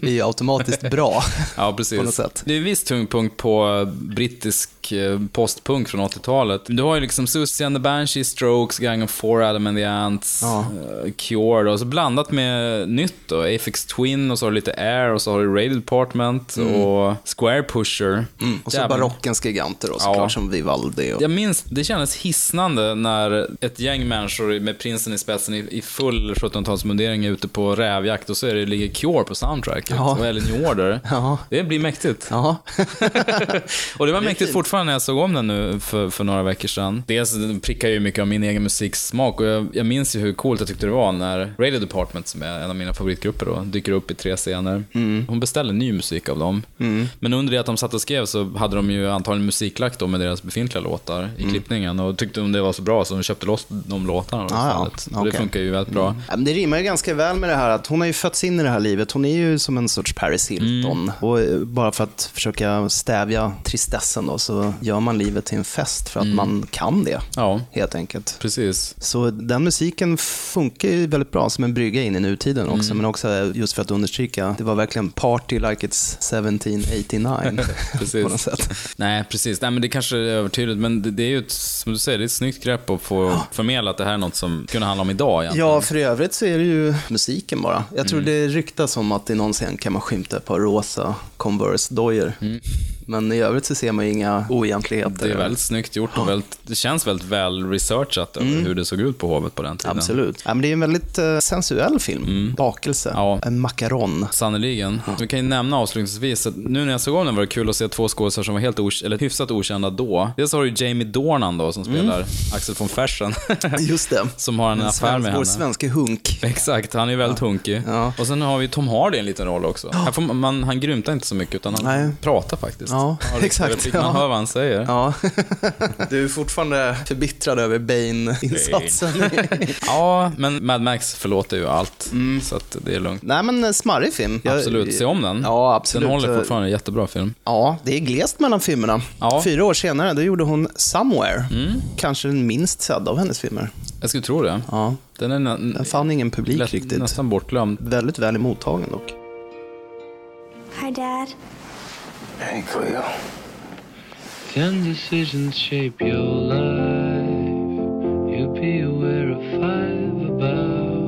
är ju automatiskt bra. Ja, På något precis. sätt. Det är viss tyngdpunkt på brittisk eh, postpunk från 80-talet. Du har ju liksom Susie and the Banshee, Strokes, Gang of Four, Adam and the Ants, Ja. eh, Cure då. Så blandat med nytt då. Aphex Twin och så har du lite Air och så har du Radio Department och Square Pusher. Mm. Och så Jävlar. barockens giganter då såklart, Ja. som Vivaldi. Och... Jag minns, det kändes hisnande när ett gäng människor med prinsen i spetsen i, i full 1700-talsmundering är ute på rävjakt och så är det, ligger Cure på soundtracket. Ja. Eller New Order. Ja. Det blir mäktigt. Ja. Och det var Det mäktigt fint. fortfarande när jag såg om den nu för, för några veckor sedan. Dels prickar ju mycket av min egen musiksmak och jag, jag minns ju hur coolt jag tyckte det var när Radio Department, som är en av mina favoritgrupper då, dyker upp i tre scener. Hon beställde ny musik av dem. Mm. Men under det att de satt och skrev så hade de ju antagligen musiklagt då med deras befintliga låtar i Mm. klippningen och tyckte om det var så bra så de köpte loss de låtarna Ah, ja. istället. Och det funkar ju väldigt bra. Ja, men det rimmar ju ganska väl med det här att hon har ju fötts in i det här livet. Hon är ju som en sorts Paris Hilton. Mm. Och eh, bara för att försöka stävja tristessen då, så gör man livet till en fest för att man kan det, Mm. Ja, helt enkelt. precis. Så den musiken funkar ju väldigt bra som en brygga in i nutiden också, Mm. men också just för att understryka, det var verkligen party like it's 1789 Precis. på något sätt. Nej, precis. Nej, men det kanske är övertydligt, men det, det är ju ett, som du säger, det är ett snyggt grepp att få förmedla att det här är något som kunde handla om idag egentligen. Ja, för övrigt så är det ju musiken bara. Jag Mm. tror det ryktas om att i någon scen kan man skymta ett par rosa Converse-dojor. Men i övrigt så ser man ju inga oegentligheter. Mm. Det är väldigt snyggt gjort och väldigt, det känns väldigt väl researchat över hur det såg ut på hovet på den tiden. Mm. Absolut. Ja, men det är en väldigt eh, sensuell film. Bakelse. Mm. Ja. En macaron. Sannerligen. Vi kan ju nämna avslutningsvis att nu när jag såg om den var det kul att se två skådespelare som var helt ok- eller hyfsat okända då. Dels har du Jamie Dornan då som spelar Axel von Fersen. Just det. som har en En affär svensk- med Vår henne. svenske hunk. Exakt, han är ju väldigt hunkig. Ja. Och sen har vi Tom Hardy i en liten roll också. Här får man, han grymtar inte så mycket utan han Nej. pratar faktiskt. Ja, Han exakt, Man ja. hör vad han säger. Ja. Du är fortfarande förbittrad över Bane-insatsen. Ja, men Mad Max förlåter ju allt. Så att det är lugnt. Nej, men en smarrig film. Jag- Absolut, se om den. Ja, absolut. Den håller fortfarande en jättebra film. Ja, det är glest mellan filmerna. Ja. Fyra år senare, då gjorde hon Somewhere. Mm. Kanske den minst sedda av hennes filmer. Jag skulle tro det. Ja. Den är Den fann ingen publik lätt- riktigt. nästan bortglömd. Väldigt väl mottagen dock. Hi, Dad. Hey, Cleo. Ten decisions shape your life. You'll be aware of five about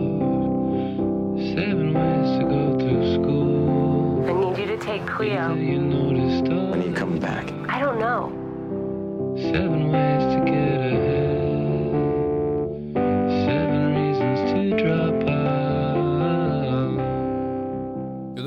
seven ways to go through school. I need you to take Cleo. You noticed all When you coming back? I don't know. seven ways to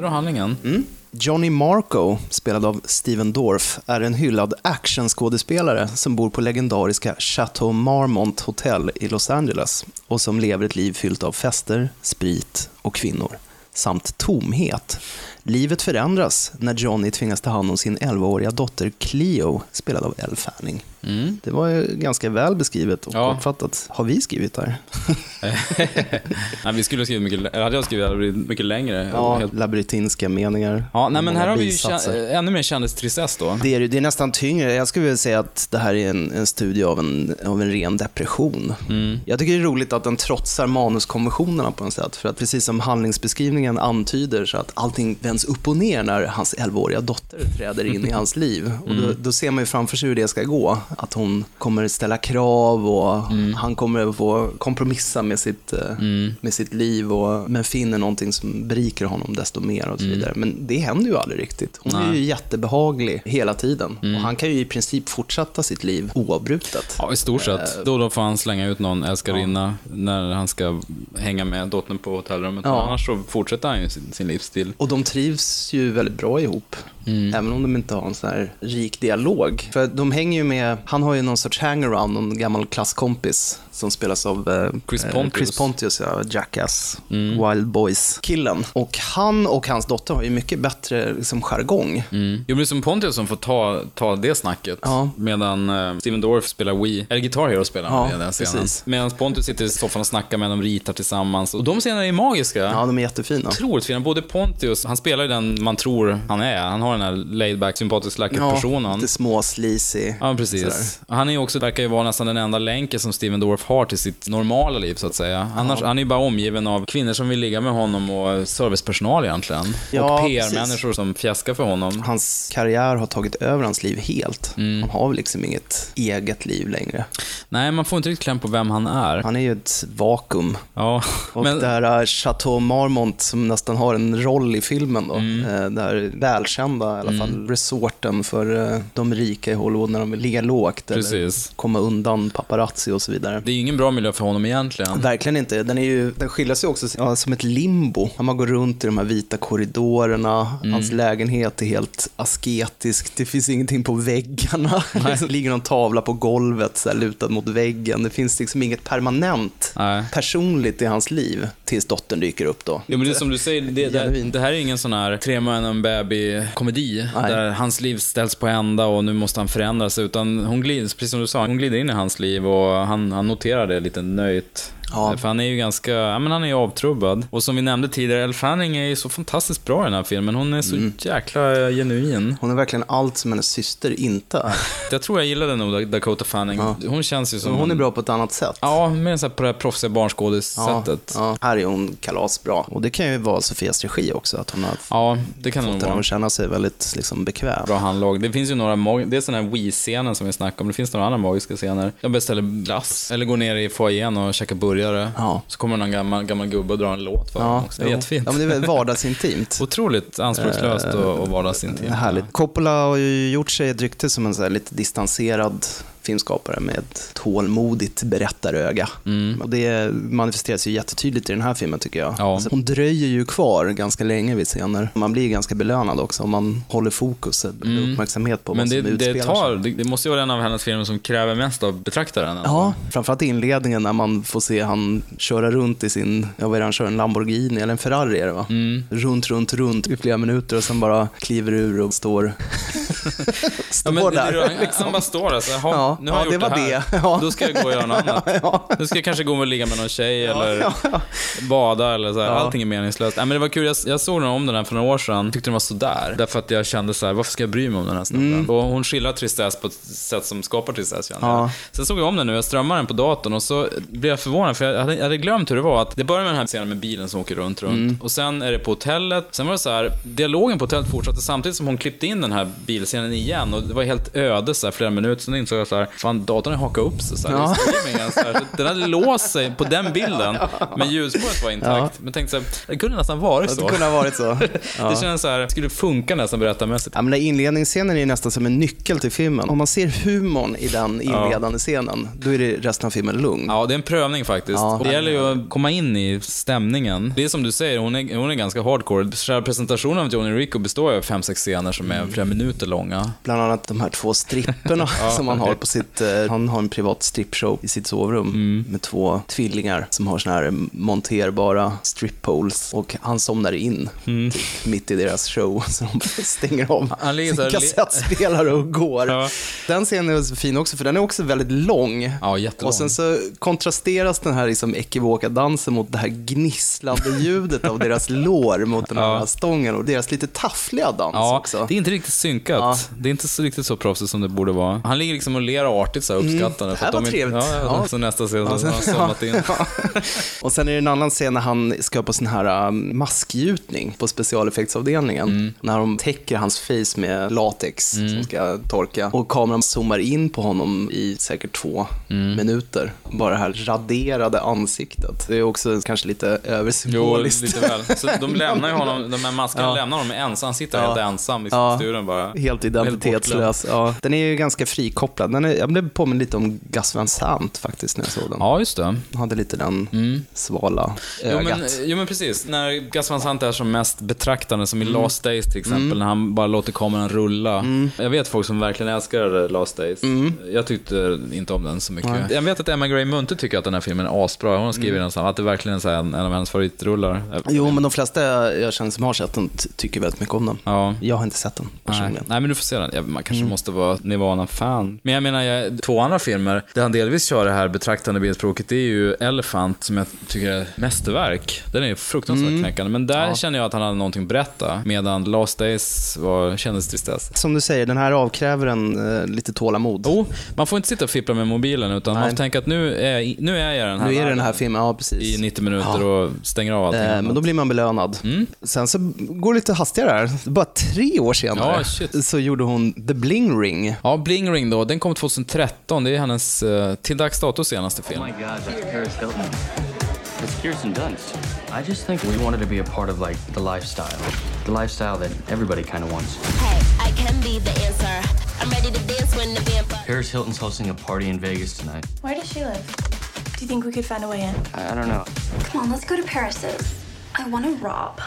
Vill handlingen? Mm. Johnny Marco, spelad av Steven Dorff, är en hyllad actionskådespelare som bor på legendariska Chateau Marmont Hotel i Los Angeles och som lever ett liv fyllt av fester, sprit och kvinnor. Samt tomhet. Livet förändras när Johnny tvingas ta hand om sin 11-åriga dotter Cleo, spelad av Elle Fanning. Mm. Det var ju ganska väl beskrivet och Ja. kortfattat. Har vi skrivit där? nej, vi skulle ha skrivit mycket, eller hade jag skrivit det mycket längre. Ja, Helt- labyrintinska meningar. ja nej, men här har vi ju kä- ännu mer kändistristess då. Det är, det är nästan tyngre. Jag skulle vilja säga att det här är en, en studie av en, av en ren depression. Mm. Jag tycker det är roligt att den trotsar manuskonventionerna på något sätt. För att precis som handlingsbeskrivningen antyder så att allting vänds upp och ner när hans 11-åriga dotter träder in i hans liv. Och då, då ser man ju framför sig hur det ska gå. Att hon kommer ställa krav och han kommer få kompromissa med sitt, eh, med sitt liv och, men finner någonting som beriker honom desto mer och så vidare. Men det händer ju aldrig riktigt. Hon är Nej. ju jättebehaglig hela tiden och han kan ju i princip fortsätta sitt liv oavbrutet. Ja, i stort sett. Då och då får han slänga ut någon älskarinna när han ska hänga med dottern på hotellrummet. Ja. Men annars så fortsätter han ju sin, sin livsstil. Och de trivs ju väldigt bra ihop. Även om de inte har en sån här rik dialog. För de hänger ju med, han har ju någon sorts hangaround, någon gammal klasskompis som spelas av eh, Chris eh, Pontius. Chris Pontius, ja, Jackass, Wild Boys-killen. Och han och hans dotter har ju mycket bättre liksom, jargong. Mm. Jo, men det är som Pontius som får ta, ta det snacket. Ja. Medan eh, Steven Dorff spelar Wii, eller Guitar Hero spelar han Ja, i den scenen. precis. Medan Pontius sitter i soffan och snackar med dem, ritar tillsammans. Och de scenerna är magiska. Ja, de är jättefina. Otroligt fina. Både Pontius, han spelar ju den man tror han är. Han har den här laid back, sympatisk läcker Ja, personen. lite små sleazy. Ja, precis. Han är också, verkar ju vara nästan den enda länken som Steven Dorff har till sitt normala liv, så att säga. Annars, Han är ju bara omgiven av kvinnor som vill ligga med honom och servicepersonal egentligen. Ja, och PR-människor som fjäskar för honom. Hans karriär har tagit över hans liv helt. Mm. Han har liksom inget eget liv längre. Nej, man får inte riktigt kläm på vem han är. Han är ju ett vakuum. Ja, Och men... det här uh, Chateau Marmont som nästan har en roll i filmen då. Mm. Eh, Det här välkända, i alla fall, resorten för eh, de rika i Hollywood när de vill ligga lågt eller Precis. komma undan paparazzi och så vidare. Det är ju ingen bra miljö för honom egentligen. Verkligen inte. Den, är ju, den skiljer sig också ja, som ett limbo. Man går runt i de här vita korridorerna, Mm. hans lägenhet är helt asketisk, det finns ingenting på väggarna. Det ligger någon tavla på golvet så här, lutad mot väggen. Det finns liksom inget permanent Nej. personligt i hans liv tills dottern dyker upp då. Jo, men det är som du säger, det, det, det här är ingen sån här tre män och en baby-komedi, Nej. där hans liv ställs på ända och nu måste han förändra sig, utan hon glider, precis som du sa, hon glider in i hans liv och han, han noterar det lite nöjt. Ja. För han är ju ganska, ja men han är ju avtrubbad. Och som vi nämnde tidigare, Elle Fanning är ju så fantastiskt bra i den här filmen. Hon är så Mm. jäkla genuin. Hon är verkligen allt som hennes syster inte är. Jag tror jag gillade nog Dakota Fanning. Hon känns ju som... Hon är bra på ett annat sätt. Ja, mer så här på det här proffsiga barnskådissättet. Ja, här är hon kalasbra. Och det kan ju vara Sofias regi också, att hon har Ja, det kan fått henne att känna sig väldigt liksom, bekväm. Bra handlag. Det finns ju några, mag- det är sådana här Wii-scenen som vi snackade om. Det finns några andra magiska scener. De beställer glass, eller går ner i foajén och käkar burgare. Ja. Så kommer någon gammal, gammal gubbe och drar en låt för honom också. Det är jo. jättefint. Ja, men det är vardagsintimt. Otroligt anspråkslöst och, och vardagsintimt. Härligt. Coppola har ju gjort sig ett rykte som en så lite distanserad filmskapare med ett tålmodigt berättaröga. Mm. Och det manifesteras ju jättetydligt i den här filmen tycker jag. Ja. Alltså, hon dröjer ju kvar ganska länge vid scener. Man blir ganska belönad också om man håller fokus, mm. uppmärksamhet på Men vad det, som utspelar det, sig. tar, det, det måste ju vara en av hennes filmer som kräver mest av betraktaren. Ja, framförallt i inledningen när man får se han köra runt i sin, ja vad är det han kör, en Lamborghini eller en Ferrari är det va? Mm. Runt, runt, runt i flera minuter och sen bara kliver ur och står, står Ja, men det- där. det- han, liksom. han bara står där så "Jaha, Ja, nu har jag ja, gjort det var här. det. Ja. Då ska jag gå och göra något annat. Nu ska jag kanske gå och ligga med någon tjej eller bada eller så här. Allting är meningslöst. Nej, men det var kul, jag, jag såg den om den här för några år sedan. Tyckte den var sådär. Därför att jag kände så här, varför ska jag bry mig om den här snubben? Mm. Och hon skildrar tristess på ett sätt som skapar tristess Ja. jag. Sen såg jag om den nu, jag strömmade den på datorn och så blev jag förvånad för jag hade, jag hade glömt hur det var. Att det börjar med den här scenen med bilen som åker runt, runt. Mm. Och sen är det på hotellet. Sen var det så här, dialogen på hotellet fortsatte samtidigt som hon klippte in den här bilscenen igen. Och det var helt öde så här, flera minuter. Sen insåg jag så här, fan datorn har hakat upp sig så här, Ja. streamingen, så här. Den hade låst sig på den bilden. Men ljusspåret var intakt. Men tänkte så här, det kunde nästan varit Ja, så. det kunde ha varit så. Ja. Det känns så här, skulle funka nästan berättarmässigt. Ja, men inledningsscenen är nästan som en nyckel till filmen. Om man ser humorn i den inledande scenen, då är det resten av filmen lugn. Ja, det är en prövning faktiskt. Ja. Det gäller ju att komma in i stämningen. Det är som du säger, hon är, hon är ganska hardcore. Själva presentationen av Johnny Rico består ju av fem, sex scener som är flera minuter långa. Bland annat de här två stripperna som han har på sitt, eh, han har en privat strippshow i sitt sovrum Mm. med två tvillingar som har såna här monterbara strip poles och han somnar in Mm. typ, mitt i deras show så de stänger av Han sin kassettspelare och går. Ja. Den scenen är så fin också för den är också väldigt lång. Ja, jättelång. Och sen så kontrasteras den här liksom ekivoka dansen mot det här gnisslande ljudet av deras lår mot den här Ja. stången och deras lite taffliga dans Ja, också. det är inte riktigt synkat. Ja, det är inte så riktigt så proffsigt som det borde vara. Han ligger liksom och ler artigt så här uppskattande. Mm, det här de var inte- trevligt. Ja, ja, Ja. Så nästa scen, sen- har somnat in. Och sen är det en annan scen när han ska på sån här um, maskgjutning på specialeffektsavdelningen. När de täcker hans face med latex som ska torka. Och kameran zoomar in på honom i säkert två minuter. Bara det här raderade ansiktet. Det är också kanske lite Jo, översymboliskt. lite väl. Så de lämnar ju honom, de här maskarna Ja. lämnar honom ensam. Han sitter Ja. helt ensam i Ja. studion bara. Helt identitetslös. Ja. Den är ju ganska frikopplad. Den är, jag blev påminn lite om Gus Van Sant faktiskt när jag såg den. Ja, just det. Han hade lite den svala Jo ögat. men, jo men precis, när Gus Van Sant är som mest betraktande, som i Mm. Lost Days till exempel, Mm. när han bara låter kameran rulla. Jag vet folk som verkligen älskar Lost Days. Jag tyckte inte om den så mycket. Mm. Nej. Jag vet att Emma Gray Munter tycker att den här filmen är asbra. Hon har skrivit Mm. den så att det verkligen är en, en av hennes favoritrullar. Jo, men de flesta jag känner som har sett den ty- tycker väldigt mycket om den. Ja. Jag har inte sett den Nej. personligen. Nej, men du får se den. Ja, man kanske Mm. måste vara Nirvana-fan. Men jag menar, jag, två andra filmer där han delvis kör det här betraktande bildspråket, det är ju Elephant, som jag tycker är mästerverk. Den är ju fruktansvärt Mm. knäckande, men där Ja. känner jag att han hade någonting att berätta, medan Lost Days var, kändes tristess. Som du säger, den här avkräver en eh, lite tålamod. Jo, man får inte sitta och fippla med mobilen, utan man Nej. får tänka att nu är, nu är jag den här Nu är den här filmen, ja precis. i 90 minuter och stänger av allting. Eh, men då blir man belönad. Mm. Sen så går det lite hastigare här. Bara tre år senare Ja, så gjorde hon The Bling Ring. Ja, Bling Ring då, den kom 2013. Det är hennes, eh, till dags dato, senaste film. Oh my god, that's Paris Hilton. It's Kirsten Dunst. I just think we wanted to be a part of like the lifestyle. The lifestyle that everybody kind of wants. Hey, I can be the answer. I'm ready to dance when the vampire. Paris Hilton's hosting a party in Vegas tonight. Where does she live? Do you think we could find a way in? I, I don't know. Come on, let's go to Paris's. I want to rob.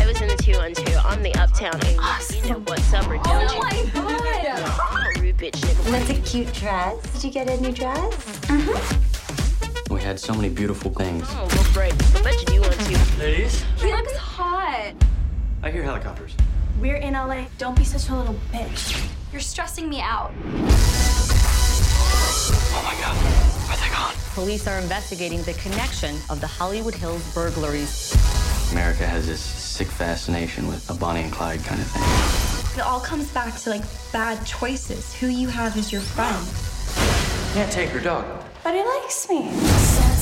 I was in the two on two on the uptown angle. You know what's up, or don't you? Oh my god! I'm a rude bitch nigga. That's a cute dress. Did you get a new dress? Mm-hmm. We had so many beautiful things. I'm gonna go break. I bet you do want to. Ladies, He looks hot. I hear helicopters. We're in LA. Don't be such a little bitch. You're stressing me out. Oh my god, are they gone? Police are investigating the connection of the Hollywood Hills burglaries. America has this sick fascination with a Bonnie and Clyde kind of thing. It all comes back to like bad choices. Who you have as your friend. Can't take her dog. But he likes me.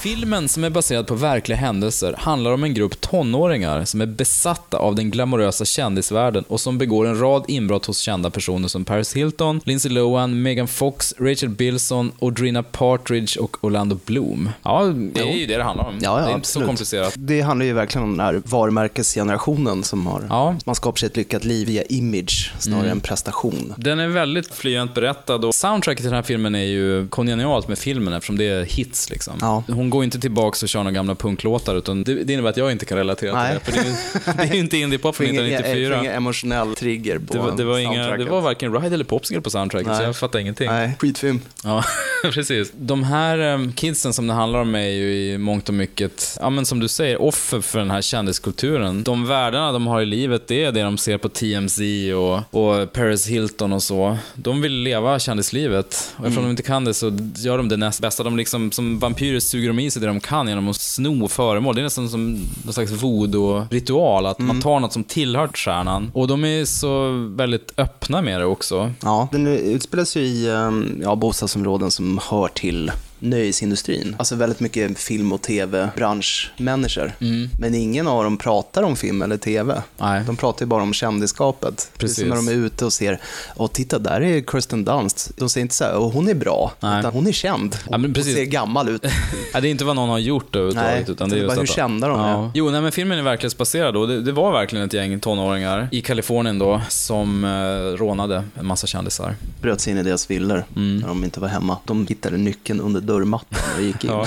Filmen, som är baserad på verkliga händelser, handlar om en grupp tonåringar som är besatta av den glamorösa kändisvärlden och som begår en rad inbrott hos kända personer som Paris Hilton, Lindsay Lohan, Megan Fox, Rachel Bilson, Audrina Partridge och Orlando Bloom. Ja, det är ju det det handlar om. Ja, ja, det är inte så absolut. komplicerat. Det handlar ju verkligen om den här varumärkesgenerationen som har, Ja. man skapar sig ett lyckat liv via image snarare Mm. än prestation. Den är väldigt flyent berättad och soundtracket till den här filmen är ju kongenialt med filmen eftersom det är hits liksom. Ja. Hon går inte tillbaka och kör några gamla punklåtar utan det, det innebär att jag inte kan relatera Nej. till det. För det, är- det är inte indiepop från Ingen, 1994. ingen emotionell trigger på Det var, det, var inga, det var varken Ride eller Popsicle på soundtracket, så Nej. jag fattar ingenting. Nej, skitfilm. Ja, precis. De här um, kidsen som det handlar om är ju i mångt och mycket, ja men som du säger, offer för den här kändiskulturen. De värdena de har i livet, det är det de ser på TMZ och, och Paris Hilton och så. De vill leva kändislivet. Och eftersom Mm. de inte kan det så gör de det näst bästa. De liksom, som vampyrer suger de i sig det de kan genom att sno föremål. Det är nästan som någon slags voodoo-ritual, att man Mm. tar något som tillhör stjärnan. Och de är så väldigt öppna med det också. Ja, den utspelar sig i um, ja, bostadsområden som hör till nöjesindustrin. Alltså väldigt mycket film och tv-branschmänniskor. Mm. Men ingen av dem pratar om film eller tv. Nej. De pratar ju bara om kändisskapet. Precis. Som när de är ute och ser, åh titta där är Kirsten Dunst. De säger inte så här, åh hon är bra, Nej. utan hon är känd. Ja, men och precis. ser gammal ut. Ja, det är inte vad någon har gjort överhuvudtaget. Utan det är bara hur kända de är. Jo, nej, men filmen är verklighetsbaserad och det, det var verkligen ett gäng tonåringar i Kalifornien då som eh, rånade en massa kändisar. Bröt sig in i deras villor när de inte var hemma. De hittade nyckeln under dörrmattan och gick in. Ja.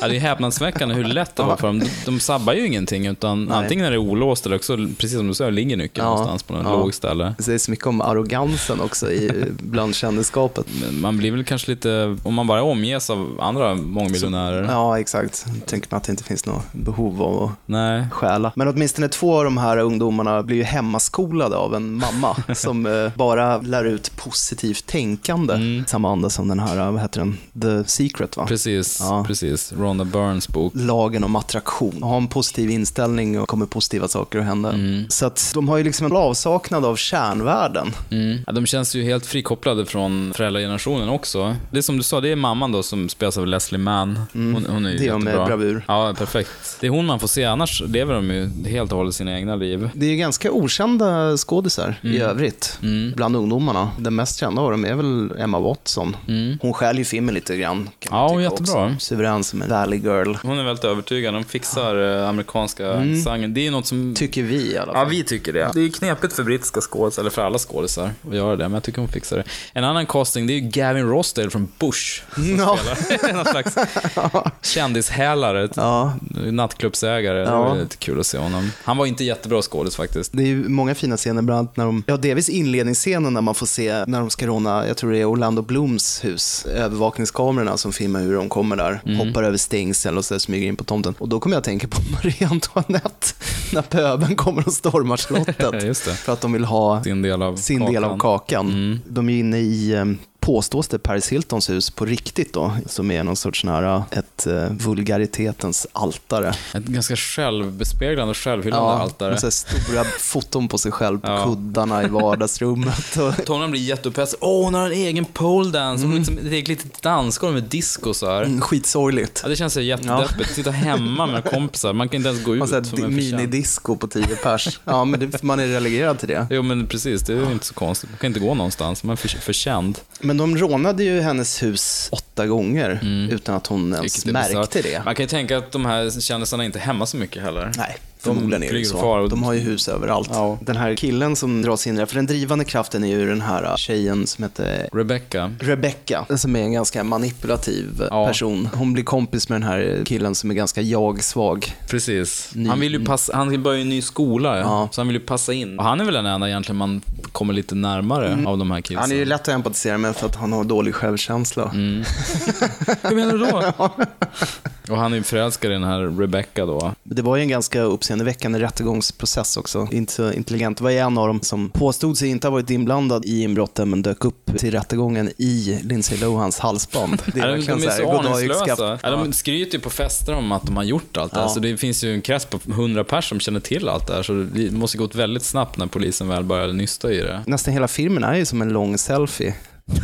Ja, det är häpnadsväckande hur lätt det var för dem. De, de sabbar ju ingenting, utan Nej. antingen är det olåst eller också, precis som du säger, ligger nyckeln Ja. någonstans på något Ja. lågt ställe. Det säger så mycket om arrogansen också i, bland kändisskapet. Man blir väl kanske lite, om man bara omges av andra mångmiljonärer. Ja, exakt. Tänker man att det inte finns något behov av att Nej. stjäla. Men åtminstone två av de här ungdomarna blir ju hemmaskolade av en mamma som eh, bara lär ut positivt tänkande. Mm. Samma anda som den här, vad heter den, The Secret va? Precis, Ja. precis. Rhonda Burns bok. Lagen om attraktion. Ha en positiv inställning och kommer positiva saker att hända. Mm. Så att de har ju liksom en avsaknad av kärnvärden. Mm. Ja, de känns ju helt frikopplade från föräldragenerationen också. Det är som du sa, det är mamman då som spelas av Leslie Mann. Hon, hon är ju Det är hon med jättebra. bravur. Ja, perfekt. Det är hon man får se, annars lever de ju helt och hållet sina egna liv. Det är ju ganska okända skådisar i övrigt bland ungdomarna. Den mest kända av dem är väl Emma Watson. Hon stjäl ju filmen lite grann. Kan Ja, hon är tycka jättebra. Också. Suverän som en Valley Girl. Hon är väldigt övertygad, de fixar eh, amerikanska Mm. accenten. Det är något som... Tycker vi i alla fall. Ja, vi tycker det. Det är knepigt för brittiska skådisar, eller för alla skådisar, att göra det, men jag tycker hon fixar det. En annan casting, det är ju Gavin Rossdale från Bush, som Ja. spelar någon slags kändishälare, nattklubbsägare. Det Ja. var lite kul att se honom. Han var inte jättebra skådis faktiskt. Det är ju många fina scener, bland annat när de, ja delvis inledningsscenen när man får se när de ska råna, jag tror det är Orlando Blooms hus, övervakningskamerorna som filmar hur de kommer där, Mm. hoppar över stängsel och så smyger in på tomten. Och då kommer jag att tänka på Marie Antoinette, när pöbeln kommer och stormar slottet. För att de vill ha Sin del av sin kakan. del av kakan. De är inne i, eh, påstås det, Paris Hiltons hus på riktigt då, som är någon sorts nära ett eh, vulgaritetens altare. Ett ganska självbespeglande och självhyllande altare. med så stora foton på sig själv på kuddarna i vardagsrummet. Och, Tony blir jätteupphetsad. Åh, hon har en egen pole dance. Har liksom ett eget litet dansgolv med disco så här. Mm, skitsorgligt. Ja, det känns så jättedeppigt. Sitta hemma med kompisar. Man kan inte ens gå ut. man är förtjänt. minidisco på 10 pers. Ja, men det, man är relegerad till det. Jo, men precis. Det är ju inte så konstigt. Man kan inte gå någonstans. Man är för, förkänd. Men de rånade ju hennes hus åtta gånger utan att hon ens märkte det. Man kan ju tänka att de här kändisarna inte är hemma så mycket heller. Nej, förmodligen är det så. De har ju hus överallt. Den här killen som dras in för den drivande kraften är ju den här äh, tjejen som heter Rebecca. Rebecca, som är en ganska manipulativ äh, person. Hon blir kompis med den här killen som är ganska jag-svag. Precis. Ny- Han vill ju passa, han vill börja i en ny skola, ja. så han vill ju passa in. Och han är väl den enda egentligen man kommer lite närmare av de här kidsen. Han är ju lätt att empatisera med för att han har dålig självkänsla. Hur menar du då? Och han är ju förälskad i den här Rebecca då. Det var ju en ganska uppseendeväckande rättegångsprocess också. Inte så intelligent. Det var en av dem som påstod sig inte ha varit inblandad i inbrotten men dök upp till rättegången i Lindsay Lohans halsband. Det Ja, är de, verkligen de är så så aningslösa. Ja, de skryter ju på fester om att de har gjort allt det här. Ja. Så det finns ju en krets på 100 pers som känner till allt det här. Så det måste gått väldigt snabbt när polisen väl började nysta i det. Nästan hela filmen är ju som en lång selfie.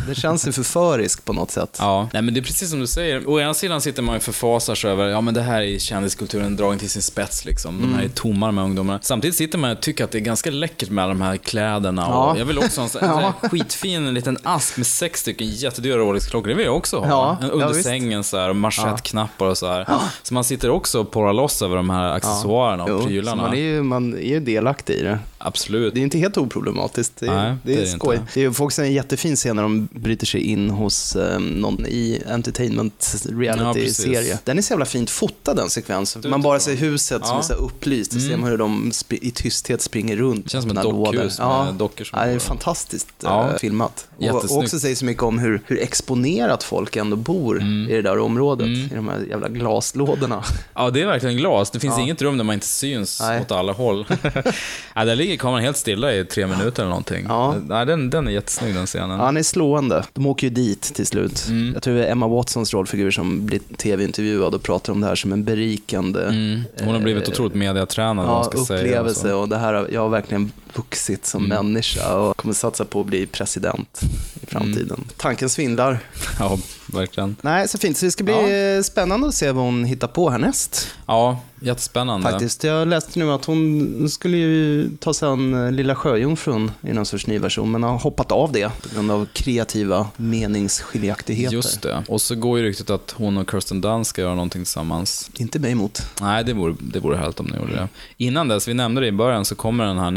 Det känns ju förföriskt på något sätt. Ja, nej men det är precis som du säger. Å ena sidan sitter man ju förfasar sig över, ja men det här är kändiskulturen dragen till sin spets liksom. De Mm. här är tomma de här ungdomarna. Samtidigt sitter man och tycker att det är ganska läckert med alla de här kläderna. Ja. Och jag vill också ha en sån en skitfin liten ask med sex stycken jättedyra Rolex-klockor. Det vill jag också ha. Ja, En ja, under visst. sängen så här, och manschettknappar och så här. Så man sitter också och porrar loss över de här accessoarerna och prylarna. man är ju man är ju delaktig i det. Absolut. Det är inte helt oproblematiskt. Det är, Nej, det är, det är det skoj. inte. Det är ju också en jättefin scen när de bryter sig in hos eh, någon i entertainment reality-serie. precis. den är så jävla fint fotad den sekvensen. Man bara ser huset som Ja. är så upplyst. och ser Mm. man hur de i tysthet springer runt. Det känns som ett dockhus med dockor som ja, det är fantastiskt Ja. eh, filmat. Och, också säger så mycket om hur, hur exponerat folk ändå bor Mm. i det där området. I de här jävla glaslådorna. Ja, det är verkligen glas. Det finns Ja. inget rum där man inte syns Nej. åt alla håll. ja, där ligger kameran helt stilla i tre minuter eller någonting. Ja. Ja, den, den är jättesnygg den scenen. Ja, han är slående. De åker ju dit till slut. Mm. Jag tror det är Emma Watsons rollfigur som blir tv-intervjuad och pratar om det här som en berikande Mm. Hon har blivit eh, otroligt mediatränad, ja, man ska säga. upplevelse. och Och det här, jag har verkligen vuxit som Mm. människa och kommer satsa på att bli president i framtiden. Tanken svindlar. Ja, verkligen. Nej, så fint. Så det ska bli eh, spännande att se vad hon hittar på härnäst. Ja, jättespännande. Faktiskt. Jag läste nu att hon skulle ju ta sig an eh, Lilla Sjöjungfrun i någon sorts ny version, men har hoppat av det på grund av kreativa meningsskiljaktigheter. Just det. Och så går ju ryktet att hon och Kirsten Dunst ska göra någonting tillsammans. Inte mig emot. Nej, det vore, det vore härligt om ni gjorde det. Innan dess, vi nämnde det i början, så kommer den här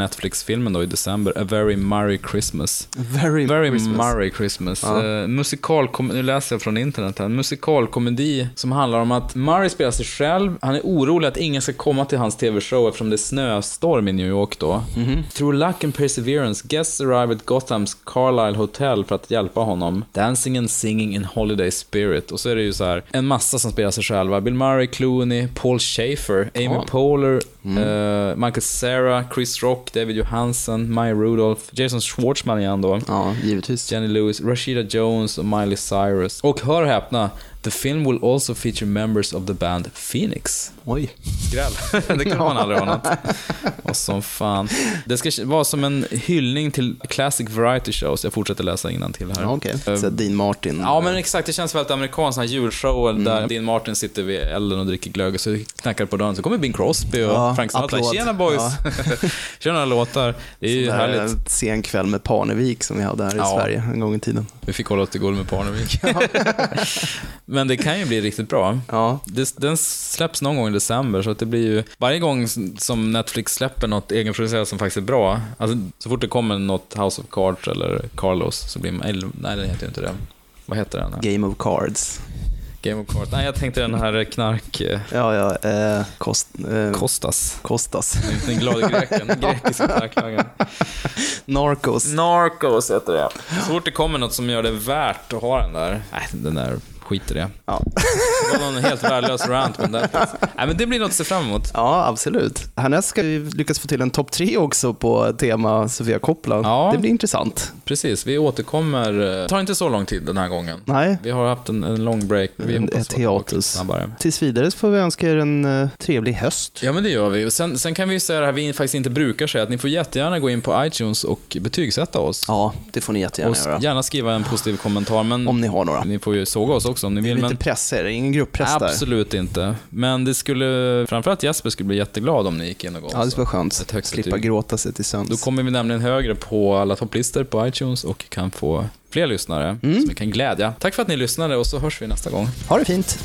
Netflix-filmen då i december, A Very Murray Christmas. Very, Very Christmas. Murray Christmas. Ja. Eh, musikalkom- nu läser jag från internet här. Musikalkomedi som handlar om att Murray spelar sig själv. Han är orolig att ingen ska komma till hans TV-show eftersom det är snöstorm i New York då. Mhm. Through luck and perseverance, guests arrive at Gothams Carlisle Hotel för att hjälpa honom. Dancing and singing in holiday spirit. Och så är det ju så här en massa som spelar sig själva. Bill Murray, Clooney, Paul Schaefer, Amy Ja. Poehler, Mm. eh, Michael Cera, Chris Rock, David Johansen, Maya Rudolph, Jason Schwartzman igen då. Ja, givetvis. Jenny Lewis, Rashida Jones och Miley Cyrus. Och hör och häpna, The film will also feature members of the band Phoenix. Oj. Skräll. det kunde man aldrig ana. Och som fan. Det ska vara som en hyllning till classic variety shows. Jag fortsätter läsa till här. Okej, Eh, så Dean Martin. Ja, men exakt. Det känns väldigt amerikanskt. Såna här julshower där Dean Martin sitter vid elden och dricker glögg och så knackar på dörren. Så kommer Bing Crosby och Ja, Frank Sinatra. applåd. Tjena boys! Ja. Kör några låtar. Det är ju där härligt. En sen kväll med Parnevik som vi hade här i Ja. Sverige en gång i tiden. Vi fick hålla oss till guld med Parnevik. Men det kan ju bli riktigt bra. Ja. Det, den släpps någon gång i december, så att det blir ju... Varje gång som Netflix släpper något egenproducerat som faktiskt är bra, alltså så fort det kommer något House of Cards eller Carlos, så blir man... Nej, den heter ju inte det. Vad heter den? Game of Cards. Game of Cards. Nej, jag tänkte den här knark... Ja, ja. Eh, kost, eh, Kostas. Kostas. Den glada greken. Grekiska knarklangaren. Narcos. Narcos heter det. Så fort det kommer något som gör det värt att ha den där, nej, den där skit i det. Ja. Det var någon helt värdelös rant, men det, nej, men det blir något att se fram emot. Ja, absolut. Härnäst ska vi lyckas få till en topp tre också på tema Sofia Coppola. Ja. Det blir intressant. Precis, vi återkommer. Det tar inte så lång tid den här gången. Nej. Vi har haft en, en lång break. Vi En- ett hiatus. Tills vidare så får vi önska er en eh, trevlig höst. Ja, men det gör vi. Sen, sen kan vi ju säga det här vi faktiskt inte brukar säga, att ni får jättegärna gå in på iTunes och betygsätta oss. Ja, det får ni jättegärna och göra. gärna skriva en positiv kommentar, men Om ni har några. ni får ju såga oss också om ni Vi vill. vill Men inte pressa er, ingen grupppress där. absolut inte. Men det skulle, framförallt Jesper skulle bli jätteglad om ni gick in och gav Ja, det oss skulle vara skönt. Slippa gråta sig till sömns. Då kommer vi nämligen högre på alla topplistor på iTunes och kan få fler lyssnare mm. som vi kan glädja. Tack för att ni lyssnade och så hörs vi nästa gång. Ha det fint!